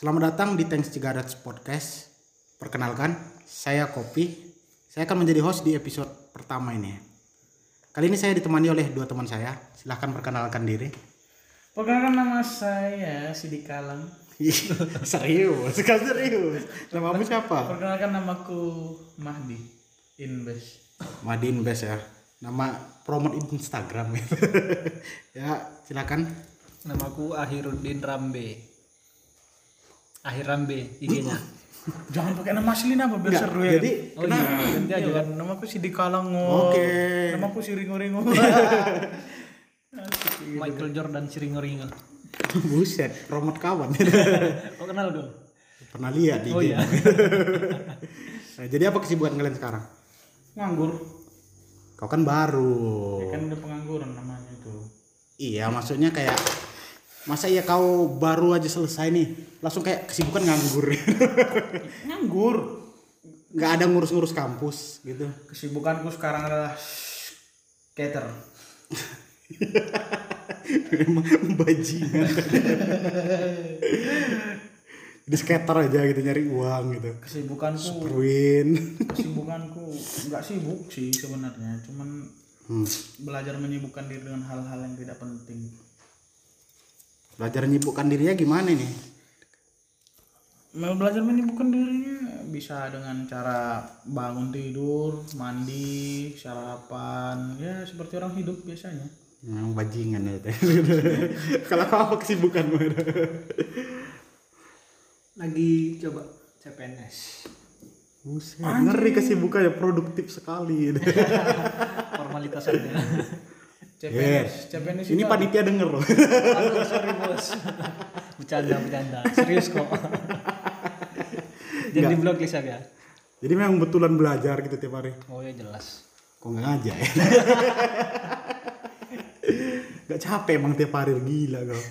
Selamat datang di Thanks Cigarettes Podcast. Perkenalkan, saya Kopi. Saya akan menjadi host di episode pertama ini. Kali ini saya ditemani oleh dua teman saya. Silahkan perkenalkan diri. Perkenalkan nama saya Sidi Kalang. serius, sekali serius. Namamu siapa? Perkenalkan namaku Mahdi Invest. Madin Best ya. Nama promote Instagram ya. ya, silakan. Namaku Ahiruddin Rambe. Akhir Rambe IG-nya. Jangan pakai nama asli nama biar Enggak, seru ya. jadi Oh iya, ganti aja kan. namaku Sidi Kalang. oh. Oke. Namaku si Ringo Ringo. Michael Jordan Siringo-ringo. buset, promote kawan. Oh kenal dong? Pernah lihat di Oh iya. Nah, jadi apa kesibukan kalian sekarang? Nganggur. Kau kan baru. Ya kan udah pengangguran namanya itu. Iya, maksudnya kayak masa iya kau baru aja selesai nih, langsung kayak kesibukan nganggur. Nganggur. nggak ada ngurus-ngurus kampus gitu. Kesibukanku sekarang adalah skater. Memang bajingan. Di skater aja gitu nyari uang gitu. Kesibukanku Ruin. kesibukanku nggak sibuk sih sebenarnya, cuman Hmm. belajar menyibukkan diri dengan hal-hal yang tidak penting. Belajar nyibukkan dirinya gimana nih? Mau belajar menyibukkan dirinya bisa dengan cara bangun tidur, mandi, sarapan, ya seperti orang hidup biasanya. Memang bajingan ya. Kalau kau apa kesibukanmu? Lagi coba CPNS. Buset, ngeri kesibukannya produktif sekali. Formalitas aja. CPNS, CPNS Ini panitia denger loh. Aduh, sorry bos. Bercanda, bercanda. Serius kok. Jangan di blacklist ya. Jadi memang betulan belajar gitu tiap hari. Oh ya jelas. Kok nggak ngajak ya? Gak capek emang tiap hari gila kau.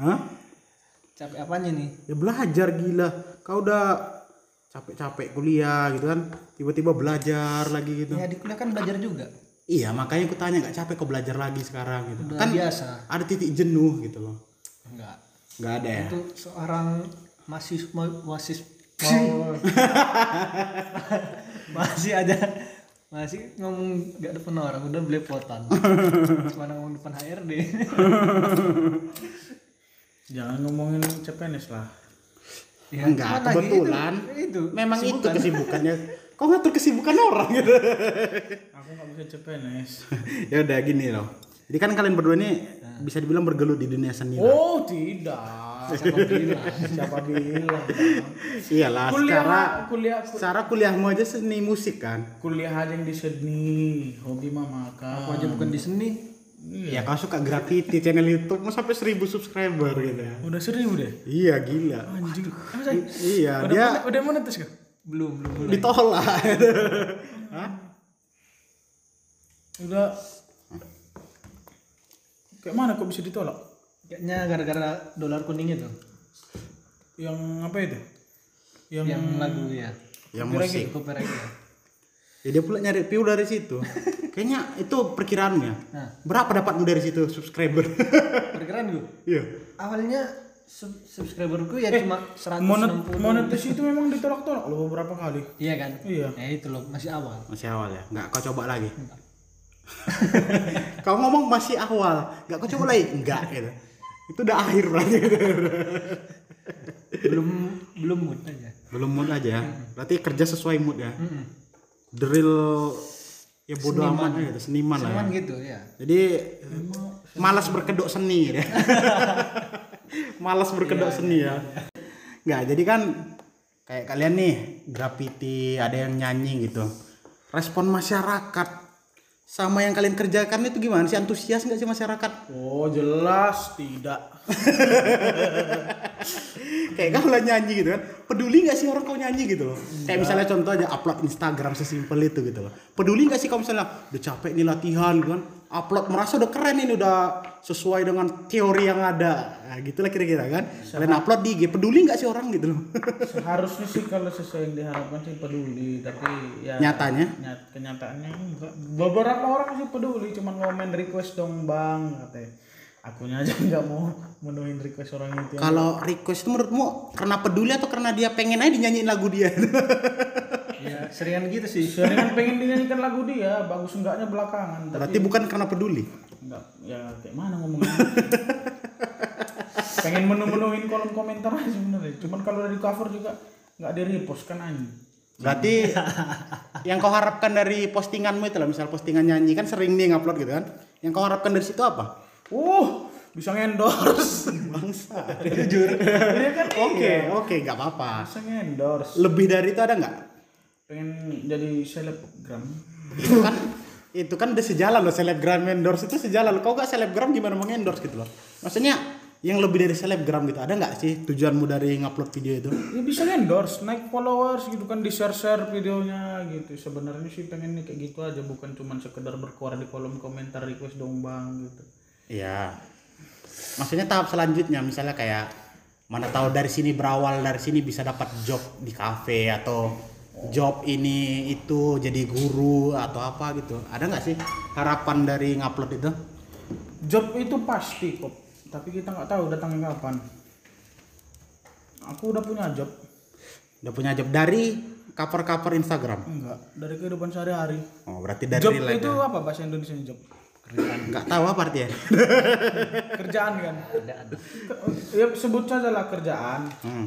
Hah? Capek apanya nih? Ya belajar gila. Kau udah capek-capek kuliah gitu kan. Tiba-tiba belajar lagi gitu. Ya di kuliah kan belajar juga. Iya makanya aku tanya gak capek kau belajar lagi sekarang gitu. Udah kan biasa. ada titik jenuh gitu loh. Enggak. Gak ada ya? Itu seorang mahasiswa mahasiswa mau masih aja masih ngomong gak depan orang udah belepotan mana ngomong depan HRD jangan ngomongin CPNS lah. ya, Enggak, lagi kebetulan. itu, itu Memang itu kesibukan. kesibukannya. Kau ngatur kesibukan orang gitu. Aku nggak bisa CPNS. ya udah gini loh. Jadi kan kalian berdua ini bisa dibilang bergelut di dunia seni. Oh tidak. Siapa bilang? Siapa bilang? Iyalah, Kuliah, secara kuliah, secara kuliahmu aja seni musik kan. kuliah aja yang di seni, hobi mah makan. aku aja bukan di seni Ya kau suka graffiti channel YouTube mau sampai 1000 subscriber gitu ya. Udah seribu deh. Iya gila. Anjing. Iya, Udah dia udah monetis kah? Belum belum belum ditolak. Hah? Udah. Kayak mana kok bisa ditolak? kayaknya gara-gara dolar kuning itu Yang apa itu? Yang, yang lagu ya Yang musik. ya Ya dia pula nyari view dari situ. Kayaknya itu perkiraannya. Nah. Berapa dapatmu dari situ subscriber? perkiraan gue Iya. awalnya sub- subscriberku ya cuma 160 monet monetis itu memang ditolak-tolak loh beberapa kali. iya kan Iya. ya itu loh masih awal Masih awal ya? Nggak kau coba lagi? kau ngomong masih awal, nggak kau coba lagi? Enggak gitu. Itu udah akhir berarti. belum belum mood aja Belum mood aja ya. Berarti kerja sesuai mood ya. Drill ya bodo amat aja gitu, seniman lah ya. gitu ya Jadi malas berkedok seni ya. malas berkedok seni ya. Nggak, jadi kan kayak kalian nih graffiti, ada yang nyanyi gitu. Respon masyarakat sama yang kalian kerjakan itu gimana sih? Antusias nggak sih masyarakat? Oh jelas tidak. kayak kau lah nyanyi gitu kan peduli nggak sih orang kau nyanyi gitu loh kayak misalnya contoh aja upload Instagram sesimpel itu gitu loh peduli nggak sih kau misalnya udah capek nih latihan gitu kan upload merasa udah keren ini udah sesuai dengan teori yang ada nah, gitulah kira-kira kan kalian upload di IG peduli nggak sih orang gitu loh Seharusnya sih kalau sesuai yang diharapkan sih peduli, tapi ya Nyatanya? nyat- kenyataannya enggak. Beberapa orang sih peduli, cuman ngomen request dong bang, katanya. Akunya aja nggak mau menuhin request orang itu. Kalau request itu menurutmu karena peduli atau karena dia pengen aja dinyanyiin lagu dia? ya seringan gitu sih Seringan pengen dinyanyikan lagu dia, bagus enggaknya belakangan. Tapi Berarti bukan karena peduli. enggak, ya kayak mana ngomongnya? pengen menu-menuhin kolom komentar aja sebenarnya. Cuman kalau dari cover juga nggak di repost kan anjing. Berarti yang kau harapkan dari postinganmu itu lah, misal postingan nyanyi kan sering nih ngupload gitu kan. Yang kau harapkan dari situ apa? Uh, bisa ngendorse. Bangsa. Jujur. Iya kan? Oke, oke, nggak apa-apa. Bisa ngendorse. Lebih dari itu ada nggak? Pengen jadi selebgram. Itu kan itu kan udah sejalan loh selebgram endorse itu sejalan. Kau gak selebgram gimana mau endorse gitu loh? Maksudnya yang lebih dari selebgram gitu ada nggak sih tujuanmu dari ngupload video itu? Ya bisa endorse, naik followers gitu kan di share share videonya gitu. Sebenarnya sih pengen nih kayak gitu aja, bukan cuman sekedar berkuara di kolom komentar request dong bang gitu. Iya. Maksudnya tahap selanjutnya misalnya kayak mana tahu dari sini berawal dari sini bisa dapat job di kafe atau job ini itu jadi guru atau apa gitu. Ada nggak sih harapan dari ngupload itu? Job itu pasti kok, tapi kita nggak tahu datangnya kapan. Aku udah punya job, Udah punya job dari cover-cover Instagram. enggak dari kehidupan sehari-hari. Oh, berarti dari Job itu ya. apa bahasa Indonesia job? Nggak tahu apa artinya. Kerjaan kan? Ya sebut saja lah kerjaan. Hmm.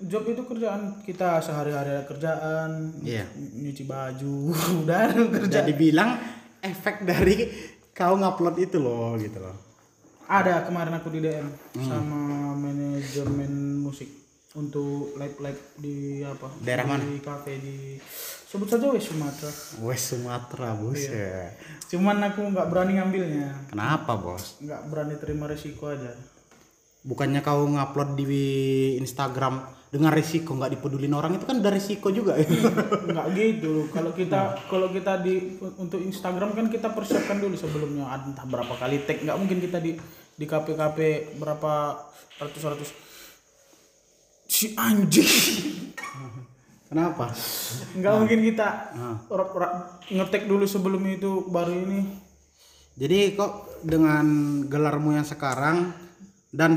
Job itu kerjaan kita sehari-hari ada kerjaan, Iya. nyuci baju, udah kerja. Jadi bilang efek dari kau ngupload itu loh gitu loh. Ada kemarin aku di DM sama manajemen musik untuk live live di apa? Daerah di mana? kafe di sebut saja West Sumatera. Wes Sumatera bos ya. Cuman aku nggak berani ngambilnya, Kenapa bos? nggak berani terima resiko aja. Bukannya kau ngupload di Instagram dengan resiko nggak dipedulin orang itu kan udah resiko juga ya. nggak gitu kalau kita kalau kita di untuk Instagram kan kita persiapkan dulu sebelumnya entah berapa kali tag nggak mungkin kita di di KP-KP berapa ratus-ratus si anjing Kenapa? nggak mungkin kita Nah. ngetek dulu sebelum itu baru ini Jadi kok dengan gelarmu yang sekarang dan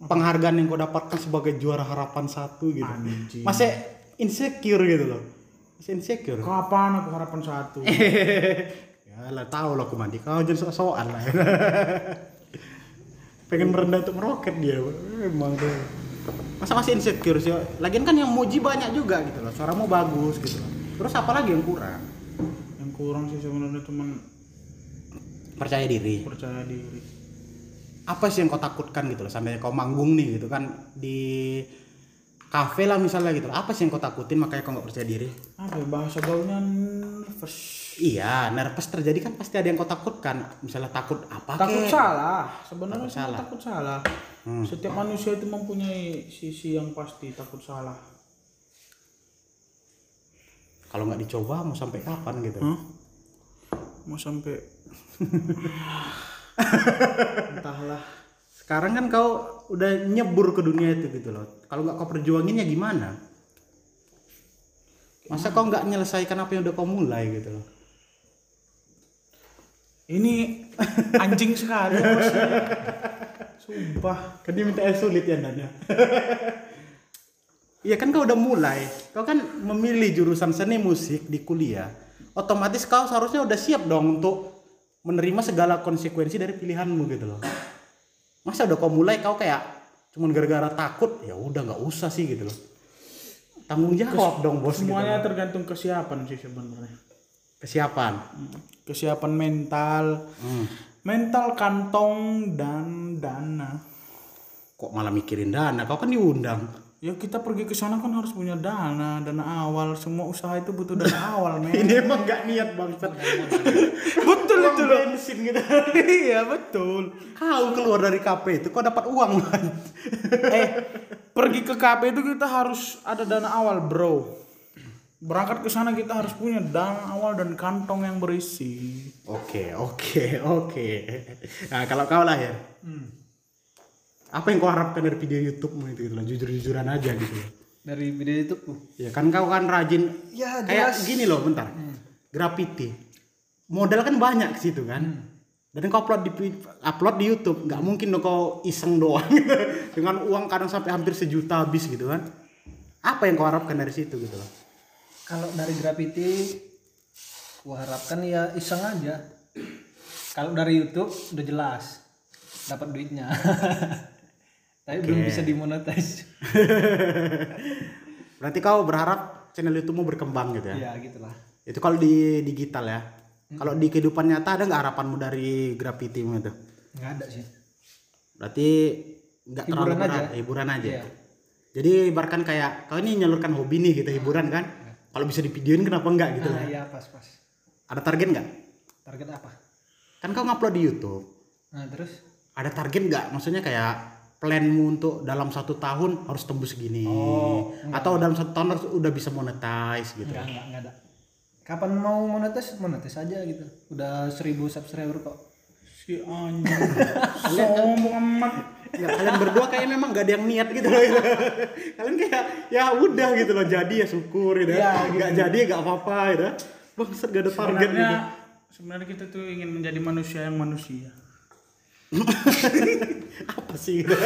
penghargaan yang kau dapatkan sebagai juara harapan satu gitu. Anjing. Masih insecure gitu loh. Masih insecure. kapan aku harapan satu ya lah tahu lah aku mandi kau jangan sok-sokan lah pengen merendah untuk meroket dia emang tuh masa masih insecure sih lagian kan yang muji banyak juga gitu loh suaramu bagus gitu loh. Terus apa lagi yang kurang? Yang kurang sih sebenarnya cuman percaya diri. percaya diri. Apa sih yang kau takutkan gitu loh sampai kau manggung nih gitu kan di kafe lah misalnya gitu loh. apa sih yang kau takutin makanya kau nggak percaya diri? Apa ya, bahasa gaulnya nervous. Iya nervous terjadi kan pasti ada yang kau takutkan. Misalnya takut apa takut kek? salah sebenarnya Takut semua salah. takut salah Hmm. setiap manusia itu mempunyai sisi yang pasti takut salah kalau nggak dicoba mau sampai kapan gitu Hah? mau sampai entahlah sekarang kan kau udah nyebur ke dunia itu gitu loh kalau nggak kau perjuangin ya gimana masa kau nggak menyelesaikan apa yang udah kau mulai gitu loh ini anjing sekali. sumpah. Kan dia minta yang sulit ya Nanya Iya kan kau udah mulai. Kau kan memilih jurusan seni musik di kuliah. Otomatis kau seharusnya udah siap dong untuk menerima segala konsekuensi dari pilihanmu gitu loh. Masa udah kau mulai kau kayak cuman gara-gara takut? Ya udah nggak usah sih gitu loh. Tanggung jawab dong bos gitu semuanya loh. tergantung kesiapan sih sebenarnya. Kesiapan? Kesiapan mental. Hmm. Mental kantong dan dana. Kok malah mikirin dana? Kau kan diundang? Ya kita pergi ke sana kan harus punya dana dana awal. Semua usaha itu butuh dana awal men. Ini emang nggak niat bangsat betul itu loh. bensin gitu. Iya betul. Kau keluar dari KP itu kau dapat uang man eh pergi ke KP itu kita harus ada dana awal bro berangkat ke sana kita harus punya dana awal dan kantong yang berisi. Oke, oke, oke. Nah, kalau kau lah ya, apa yang kau harapkan dari video YouTube-mu itu gitu loh, jujur-jujuran aja gitu dari video uh, Ya kan kau kan rajin, Ya, kayak jelas. gini loh, bentar. Graffiti. Modal kan banyak ke situ kan. dan kau upload di upload di YouTube nggak mungkin dong kau iseng doang. Dengan uang kadang sampai hampir sejuta habis gitu kan? Apa yang kau harapkan dari situ gitu loh Kalau dari graffiti, gua harapkan ya iseng aja. Kalau dari YouTube udah jelas dapat duitnya. Tapi belum bisa dimonetize. berarti kau berharap channel YouTube mau berkembang gitu ya ya gitulah. itu kalau di digital ya kalau di kehidupan nyata ada nggak harapanmu dari graffiti itu Nggak ada sih. berarti nggak terlalu Hiburan berat aja. hiburan aja Iya. jadi ibaratkan kayak kau ini nyalurkan hobi nih gitu hiburan kan kalau bisa divideoin kenapa enggak gitu Nah, iya pas pas. ada target nggak Target apa? kan kau ngupload di YouTube Nah, terus ada target nggak maksudnya kayak planmu untuk dalam satu tahun harus tembus segini Oh, atau dalam satu tahun harus udah bisa monetize gitu enggak enggak enggak ada. Kapan mau monetize? Monetize aja gitu. Udah 1000 subscriber kok. Si anjing. Sombong amat. Nggak, kalian berdua kayak memang gak ada yang niat gitu loh kalian kayak ya udah gitu loh jadi ya syukur gitu ya nggak jadi ya nggak apa-apa gitu bangsat gak ada target Sebenarnya gitu sebenarnya kita tuh ingin menjadi manusia yang manusia. apa sih gitu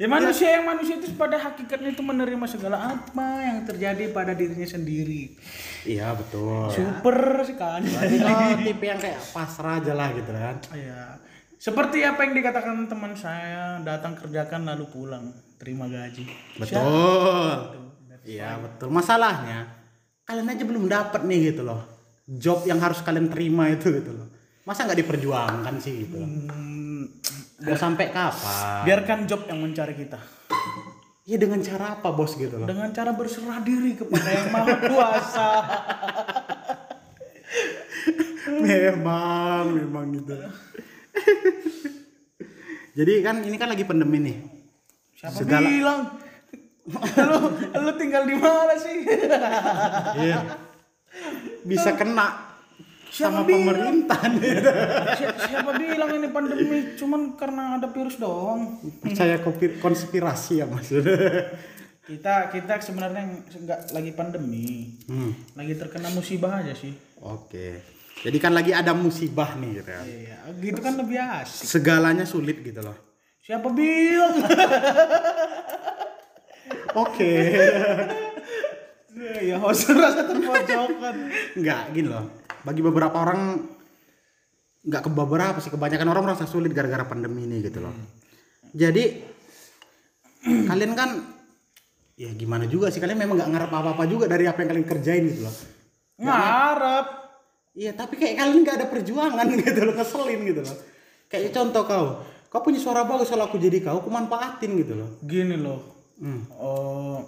Ya manusia yang manusia itu pada hakikatnya itu menerima segala apa yang terjadi pada dirinya sendiri. iya betul Super sekali. Kau tipe yang kayak pasrah aja lah gitu kan Iya. Seperti apa yang dikatakan teman saya, datang kerjakan lalu pulang, terima gaji. betul. iya betul. Masalahnya kalian aja belum dapat nih gitu loh. Job yang harus kalian terima itu gitu loh. Masa nggak diperjuangkan sih gitu loh? Hmm, mau sampai kapan? biarkan job yang mencari kita. ya dengan cara apa bos gitu loh? Dengan cara berserah diri kepada yang maha kuasa. memang memang gitu jadi kan ini kan lagi pandemi nih Siapa Segala- bilang? lu, lu tinggal di mana sih? Iya. bisa kena Siapa sama bilang? pemerintah nih. Si- siapa bilang ini pandemi cuman karena ada virus doang? percaya konspirasi ya maksudnya Kita kita sebenarnya nggak lagi pandemi, hmm. lagi terkena musibah aja sih. oke jadi kan lagi ada musibah nih gitu ya Iya, gitu kan lebih asik. segalanya sulit gitu loh. Siapa bilang? oke. Ya host rasa terpojokan. nggak gini loh. Bagi beberapa orang nggak ke beberapa sih. Kebanyakan orang merasa sulit gara-gara pandemi ini gitu loh. Jadi kalian kan ya gimana juga sih? Kalian memang nggak ngarep apa-apa juga dari apa yang kalian kerjain gitu loh. Ngarep. Iya tapi kayak kalian nggak ada perjuangan gitu loh ngeselin gitu loh. Kayak contoh kau, kau punya suara bagus kalau aku jadi kau, aku manfaatin gitu loh. Gini loh. Hmm. Oh,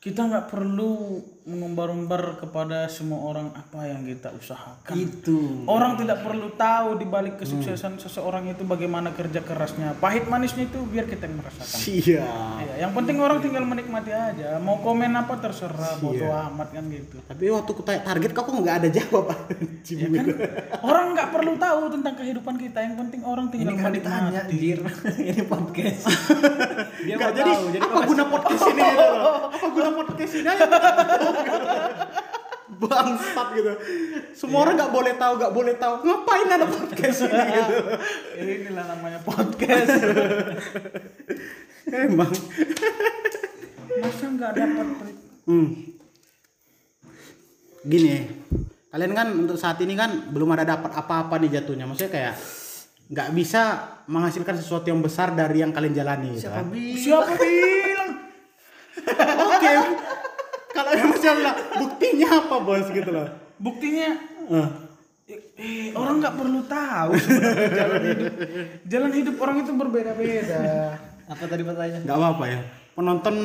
kita nggak perlu mengumbar-umbar kepada semua orang apa yang kita usahakan. Itu. Orang tidak perlu tahu di balik kesuksesan seseorang itu bagaimana kerja kerasnya. Pahit manisnya itu biar kita yang merasakan. Iya. Iya, yang penting orang tinggal menikmati aja. Mau komen apa terserah, bodo amat kan gitu. Tapi waktu tanya target kok nggak ada jawab. Ya kan? orang nggak perlu tahu tentang kehidupan kita. Yang penting orang tinggal Ini kan ditanya, menikmati. anjir. ini podcast. Dia Nggak jadi tahu, jadi apa guna podcast ini gitu. Apa guna podcast ini. Bangsat gitu. Semua orang nggak boleh tahu, nggak boleh tahu. Ngapain ada podcast ini gitu. Inilah namanya podcast. Emang. Masa nggak dapat Hmm. Gini, kalian kan untuk saat ini kan belum ada dapat apa-apa nih jatuhnya. Maksudnya kayak nggak bisa menghasilkan sesuatu yang besar dari yang kalian jalani. Gitu kan? Siapa bilang? Oke. Kalau yang masih bilang buktinya apa bos gitu loh. Buktinya Eh, eh, orang nggak perlu tahu sebenarnya jalan hidup. Jalan hidup orang itu berbeda-beda. Apa tadi pertanyaannya? nggak apa-apa ya. Penonton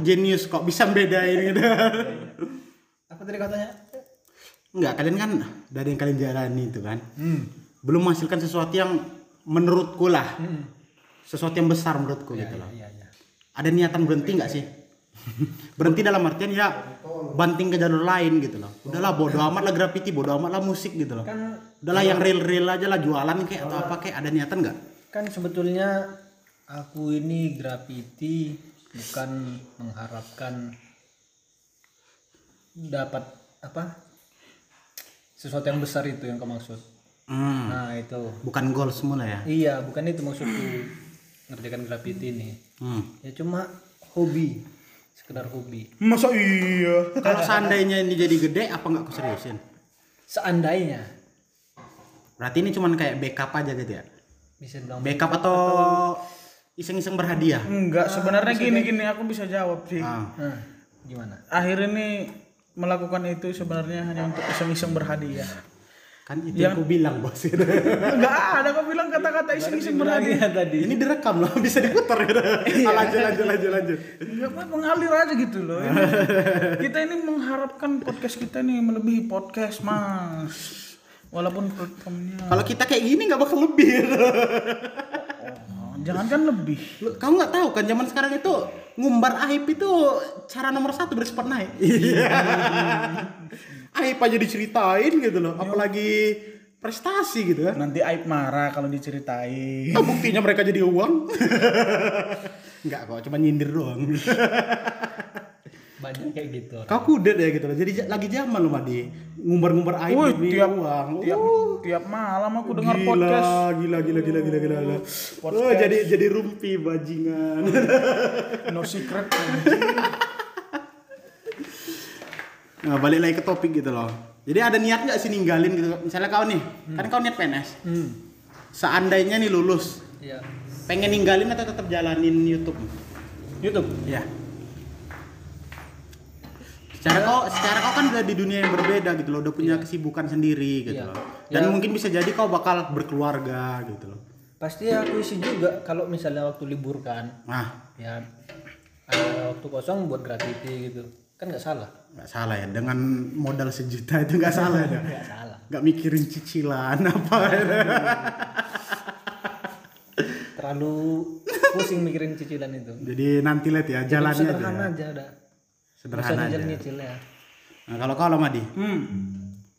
jenius kok bisa bedain gitu. Apa tadi katanya? Enggak, kalian kan dari yang kalian jalani itu kan. Belum menghasilkan sesuatu yang menurutku lah. Sesuatu yang besar menurutku gitu loh. Iya, iya. ada niatan berhenti nggak sih? Berhenti dalam artian ya banting ke jalur lain gitu loh. Udahlah bodo amat lah graffiti, bodo amat lah musik gitu loh. Kan Udahlah yang real-real aja lah jualan kayak atau apa kayak ada niatan nggak? kan sebetulnya aku ini graffiti bukan mengharapkan dapat apa sesuatu yang besar itu yang kau maksud Hmm. nah itu Bukan goal semula ya. iya bukan itu maksudku ngerjakan graffiti ini Hmm. ya cuma hobi sekedar hobi Masa iya? Kalau seandainya ini jadi gede, apa nggak kau seriusin? seandainya Berarti ini cuman kayak backup aja gitu ya? bisa bilang Backup atau iseng-iseng berhadiah? Enggak, sebenarnya gini-gini aku bisa jawab sih. Ah. nah gimana Akhir ini melakukan itu sebenarnya hanya untuk iseng-iseng berhadiah. Kan itu yang aku bilang bos. Enggak ada kau bilang kata-kata iseng-iseng berhadiah. tadi ini direkam loh, bisa diputar gitu. Ah, lanjut, lanjut, lanjut, lanjut. Ya, Pak, mengalir aja gitu loh. Ini, kita ini mengharapkan podcast kita nih melebihi podcast, Mas. Walaupun platformnya Kalau kita kayak gini nggak bakal lebih. oh, jangankan lebih. Lu- Kamu nggak tahu kan zaman sekarang itu ngumbar aib itu cara nomor satu cepat naik. Iya. Aib aja diceritain gitu loh, apalagi prestasi gitu kan. Nanti Aib marah kalau diceritain. Ah, buktinya mereka jadi uang. Enggak kok, cuma nyindir doang. banyak kayak gitu Kau kudet ya gitu loh. Jadi lagi zaman loh Madi. Ngumbar-ngumbar aib Wih, demi tiap uang. tiap Uh, tiap malam aku dengar gila, podcast. Gila, gila, gila, gila, gila, gila. Podcast. Oh, jadi jadi rumpi bajingan. No secret. Nah, balik lagi ke topik gitu loh. Jadi ada niat nggak sih ninggalin gitu? Misalnya kau nih, kan kau niat PNS. hmm Seandainya nih lulus, iya pengen ninggalin atau tetap jalanin YouTube? YouTube Ya. Secara kau, secara kau kan udah di dunia yang berbeda gitu loh, udah punya kesibukan sendiri gitu Iya. loh. Dan Ya. mungkin bisa jadi kau bakal berkeluarga gitu loh. pasti aku isi juga kalau misalnya waktu libur kan Nah, ya ada waktu kosong buat graffiti gitu kan nggak salah nggak salah ya dengan modal sejuta itu nggak salah ya. nggak salah Nggak mikirin cicilan apa. terlalu pusing mikirin cicilan itu Jadi nanti lihat ya jalannya aja. sederhana ya. aja udah Sederhana aja. nyicil ya Nah, kalau kau lah Madi, Hmm.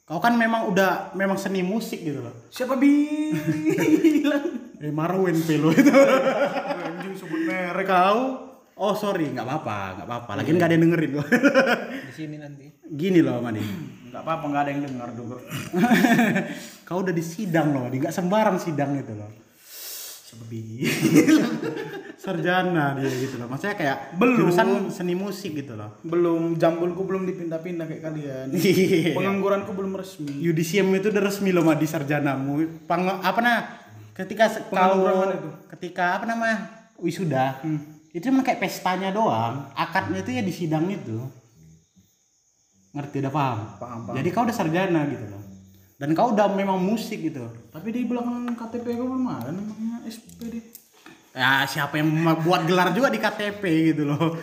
kau kan memang udah memang seni musik gitu loh. Siapa bilang? Eh Marwen pelo itu. Anjing sebut merek. kau Oh sorry, nggak apa-apa, nggak apa-apa. Lagi nggak ada yang dengerin kok. di sini nanti Gini loh Madi. Enggak apa-apa, enggak ada yang dengar juga. kau udah di sidang loh, Madi. Nggak sembarang sidang itu loh. Seperti Sarjana dia gitu loh. Maksudnya kayak Belum. jurusan seni musik gitu loh. belum jambulku belum dipindah-pindah kayak kalian. Iya. Pengangguranku belum resmi. Yudisium itu udah resmi loh Madi sarjanamu. Pang apa nah? Ketika kau itu. ketika apa namanya? Wisuda. Itu emang kayak pestanya doang. Akadnya itu ya di sidang itu. Ngerti udah paham? Paham, paham. Jadi kau udah sarjana gitu loh. Dan kau udah memang musik gitu. Tapi di belakang KTP aku belum ada namanya SPD. Ya siapa yang buat gelar juga di KTP gitu loh.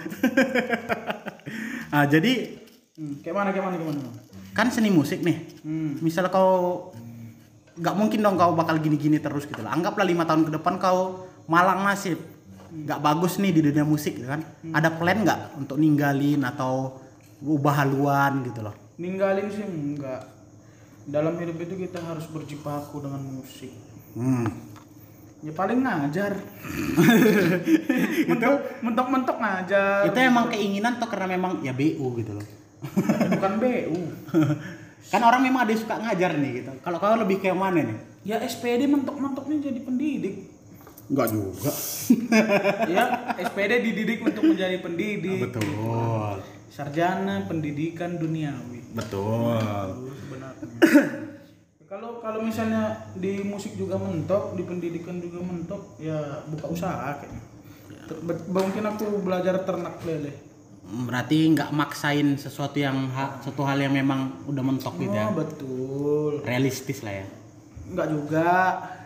nah, jadi Hmm, kayak mana, kayak mana, kayak mana? kan seni musik nih. Hmm. Misal kau nggak mungkin dong kau bakal gini-gini terus gitu lah. Anggaplah lima tahun ke depan kau malang nasib, nggak bagus nih di dunia musik gitu kan. Ada plan nggak untuk ninggalin atau ubah haluan gitu loh? Ninggalin sih enggak. Dalam hidup itu kita harus berjibaku dengan musik. Hmm. Ya paling ngajar. mentok, mentok, mentok ngajar. Itu emang keinginan atau karena memang ya BU gitu loh? Bukan BU. kan orang memang ada yang suka ngajar nih gitu. Kalau kau lebih kayak mana nih? Ya SPD mentok-mentoknya jadi pendidik. Enggak juga. ya, SPD dididik untuk menjadi pendidik. Betul. Sarjana pendidikan duniawi. Betul. sebenarnya. Kalau kalau misalnya di musik juga mentok, di pendidikan juga mentok, ya buka usaha kayaknya. Mungkin aku belajar ternak lele. Berarti nggak maksain sesuatu yang ha- suatu hal yang memang udah mentok gitu ya. Oh, betul. Realistis lah ya. Enggak juga.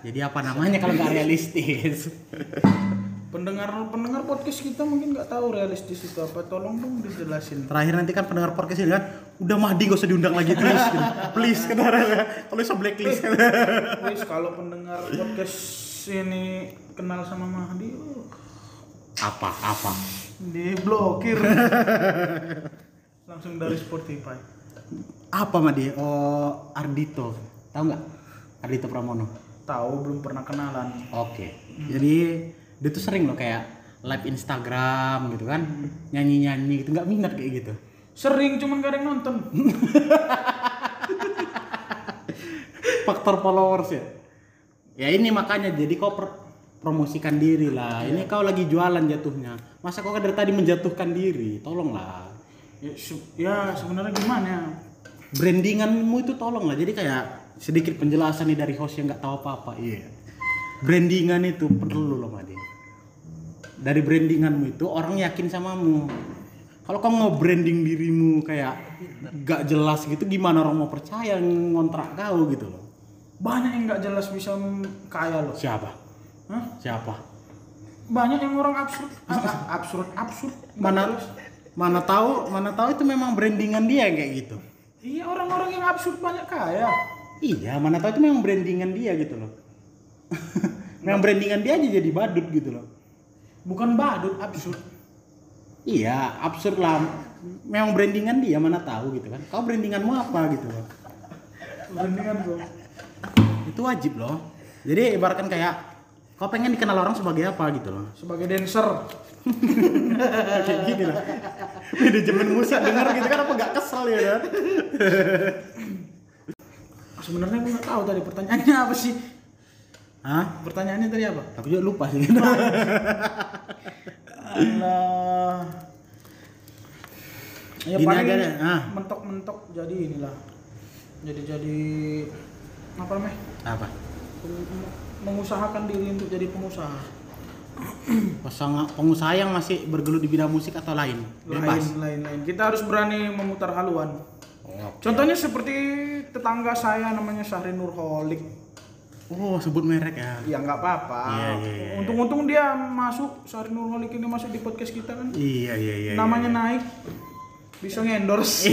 Jadi apa namanya kalau nggak realistis? Pendengar pendengar podcast kita mungkin nggak tahu realistis itu apa. Tolong dong dijelasin. Terakhir nanti kan pendengar podcast ini kan udah Mahdi gak usah diundang lagi please. gitu. please kata kalau bisa blacklist. Wis kalau pendengar podcast ini kenal sama Mahdi, oh, apa apa? diblokir. Langsung dari Spotify. Apa Mahdi? Oh Ardito. Tahu nggak? Ardito Pramono. Tahu belum pernah kenalan. Oke. Jadi dia tuh sering loh kayak live Instagram gitu kan, nyanyi-nyanyi gitu nggak minat kayak gitu. Sering cuman gak ada yang nonton. faktor followers ya ya ini makanya jadi kau per- promosikan diri lah ini kau lagi jualan jatuhnya masa kau dari tadi menjatuhkan diri tolonglah Ya, ya sebenarnya gimana? brandinganmu itu tolong lah jadi kayak sedikit penjelasan nih dari host yang nggak tahu apa-apa iya brandingan itu perlu loh Madi dari brandinganmu itu orang yakin samamu kalau kamu mau branding dirimu kayak gak jelas gitu gimana orang mau percaya ngontrak kau gitu loh Banyak yang nggak jelas bisa kaya loh. siapa Hah? siapa Banyak yang orang absurd, absurd, absurd. mana jelas. mana tahu mana tahu itu memang brandingan dia kayak gitu Iya orang-orang yang absurd banyak kaya. Iya mana tahu itu memang brandingan dia gitu loh memang brandingan dia aja jadi badut gitu loh Bukan badut, absurd. Iya, absurd lah. Memang brandingan dia mana tahu gitu kan. Kau brandinganmu apa gitu loh. Brandingan bro. Itu wajib loh. Jadi ibaratkan kayak kau pengen dikenal orang sebagai apa gitu loh. Sebagai dancer. Kayak gini lah. Manajemen musik denger gitu kan apa gak kesel ya kan? Sebenarnya gue nggak tahu tadi pertanyaannya apa sih? Hah? Pertanyaannya tadi apa? Aku juga lupa sih. Allah. Ya Gini paling aja deh, ah. mentok-mentok jadi inilah. Jadi jadi apa namanya? apa? Mengusahakan diri untuk jadi pengusaha. Pasang pengusaha yang masih bergelut di bidang musik atau lain? Bebas. Lain, lain, lain. Kita harus berani memutar haluan. Oh. Contohnya seperti tetangga saya namanya Syahri Nurholik. Oh, sebut merek ya. Ya nggak apa-apa. Iya, iya, iya. Untung-untung dia masuk Syahri Nurholik ini masuk di podcast kita kan. Iya, iya, iya. Namanya naik. Bisa ngendorse.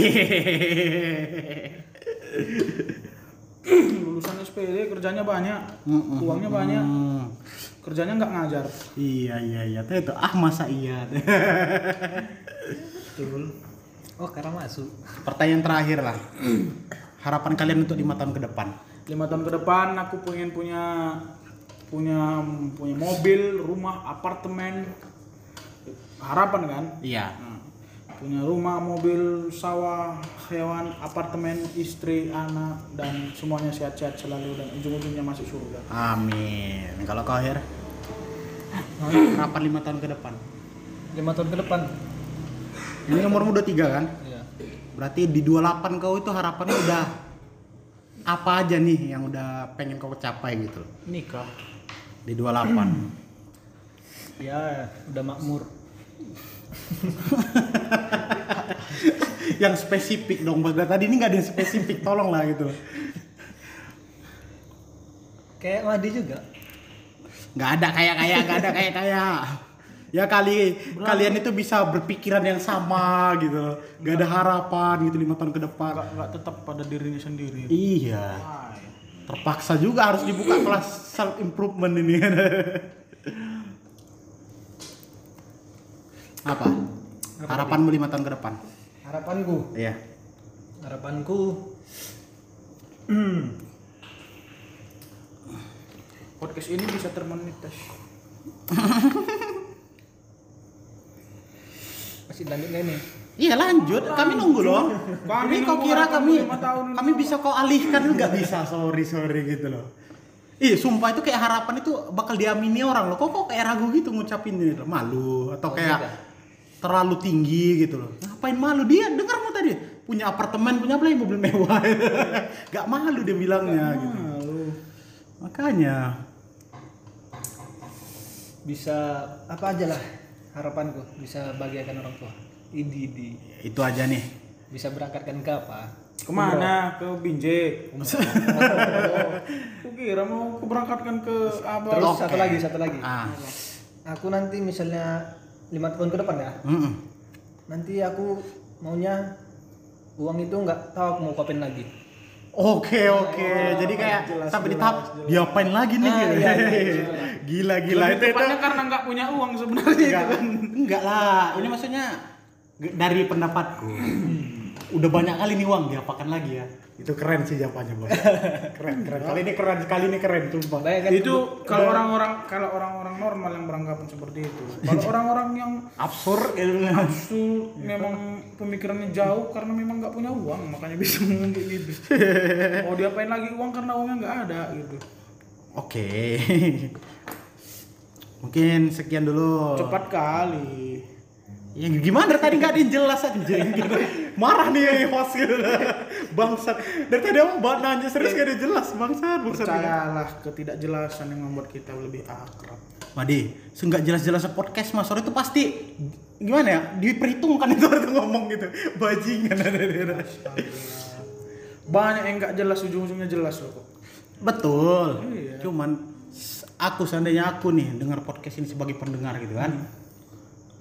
Lulusan SPD kerjanya banyak. Uangnya banyak. Kerjanya nggak ngajar. Iya, iya, iya. Tuh itu ah masa iya. Betul. Oh, karena masuk. Pertanyaan terakhir lah. Harapan kalian untuk lima tahun ke depan? lima tahun ke depan aku pengen punya punya punya mobil rumah apartemen harapan kan Iya. Nah, punya rumah mobil sawah hewan apartemen istri anak dan semuanya sehat-sehat selalu dan ujung-ujungnya masuk surga Amin. Kalau kau akhir? Harapan lima tahun ke depan? Lima tahun ke depan. Ini umurmu udah tiga kan? Iya. Berarti di 28 kau itu harapannya udah apa aja nih yang udah pengen kau capai gitu nikah Di 28. Ya, udah makmur. yang spesifik dong. Bos. Dari Tadi ini nggak ada yang spesifik, tolong lah gitu. Kayak Madi juga. nggak ada kayak kayak nggak ada kayak kayak ya kali kalian itu bisa berpikiran yang sama gitu. Nggak ada harapan gitu lima tahun ke depan. Nggak nggak tetap pada dirinya sendiri. Iya. Ay. terpaksa juga harus dibuka kelas self improvement ini. Apa? Harapanmu lima tahun ke depan? Harapanku. iya. Harapanku? Podcast ini bisa termonetisasi masih lanjut ini? Iya lanjut, kami nunggu loh. Kami Kami kau kira kami ini. kami bisa kau alihkan nggak bisa, sorry sorry gitu loh. Ih, sumpah itu kayak harapan itu bakal diamini orang loh. Kok kok kayak ragu gitu ngucapinnya gitu. Malu atau kayak terlalu tinggi gitu loh. Ngapain malu dia? Dengar mu tadi punya apartemen, punya apa lagi mobil mewah. Gak malu dia bilangnya gitu. Malu. Makanya Bisa apa aja lah harapanku bisa bahagiakan orang tua. Idi di itu aja nih. bisa berangkatkan ke apa? Ke mana? Ke Binjai. Aku kira mau keberangkatkan ke apa? Terus Oke. satu lagi, satu lagi. Ah. Aku nanti misalnya lima tahun ke depan ya, mm-mm. nanti aku maunya uang itu nggak tahu aku mau kapan lagi. Oke oke, jadi kayak sampai di tahap diapain lagi nih? Ah, gitu. iya, iya, gila gila Lebih itu itu. karena nggak punya uang sebenarnya. Enggak, enggak lah. Ini maksudnya dari pendapatku. Udah banyak kali nih uang diapakan lagi ya. Itu keren sih jawabannya, Bos. Keren, keren. Kali ini keren, kali ini keren sumpah. Bayangkan Itu kalau orang-orang kalau orang-orang normal yang beranggapan seperti itu. Kalau orang-orang yang absurd gitu su memang pemikirannya jauh karena memang nggak punya uang makanya bisa ngomong kayak gitu. Mau diapain lagi uang karena uangnya nggak ada gitu. oke mungkin sekian dulu Cepat kali. Ya gimana dari tadi nggak ada yang jelas gitu. Marah nih host gitu. Bangsat. Dari tadi aku buat nanya serius gak ada yang jelas bangsat bangsat. Percayalah ketidakjelasan yang membuat kita lebih akrab. Madi, seenggak jelas-jelas podcast Mas Sore itu pasti gimana ya? Diperhitungkan itu orang ngomong gitu. Bajingan ada Banyak yang nggak jelas ujung-ujungnya jelas loh kok. Betul. Iya. Cuman aku seandainya aku nih dengar podcast ini sebagai pendengar gitu kan. Hmm.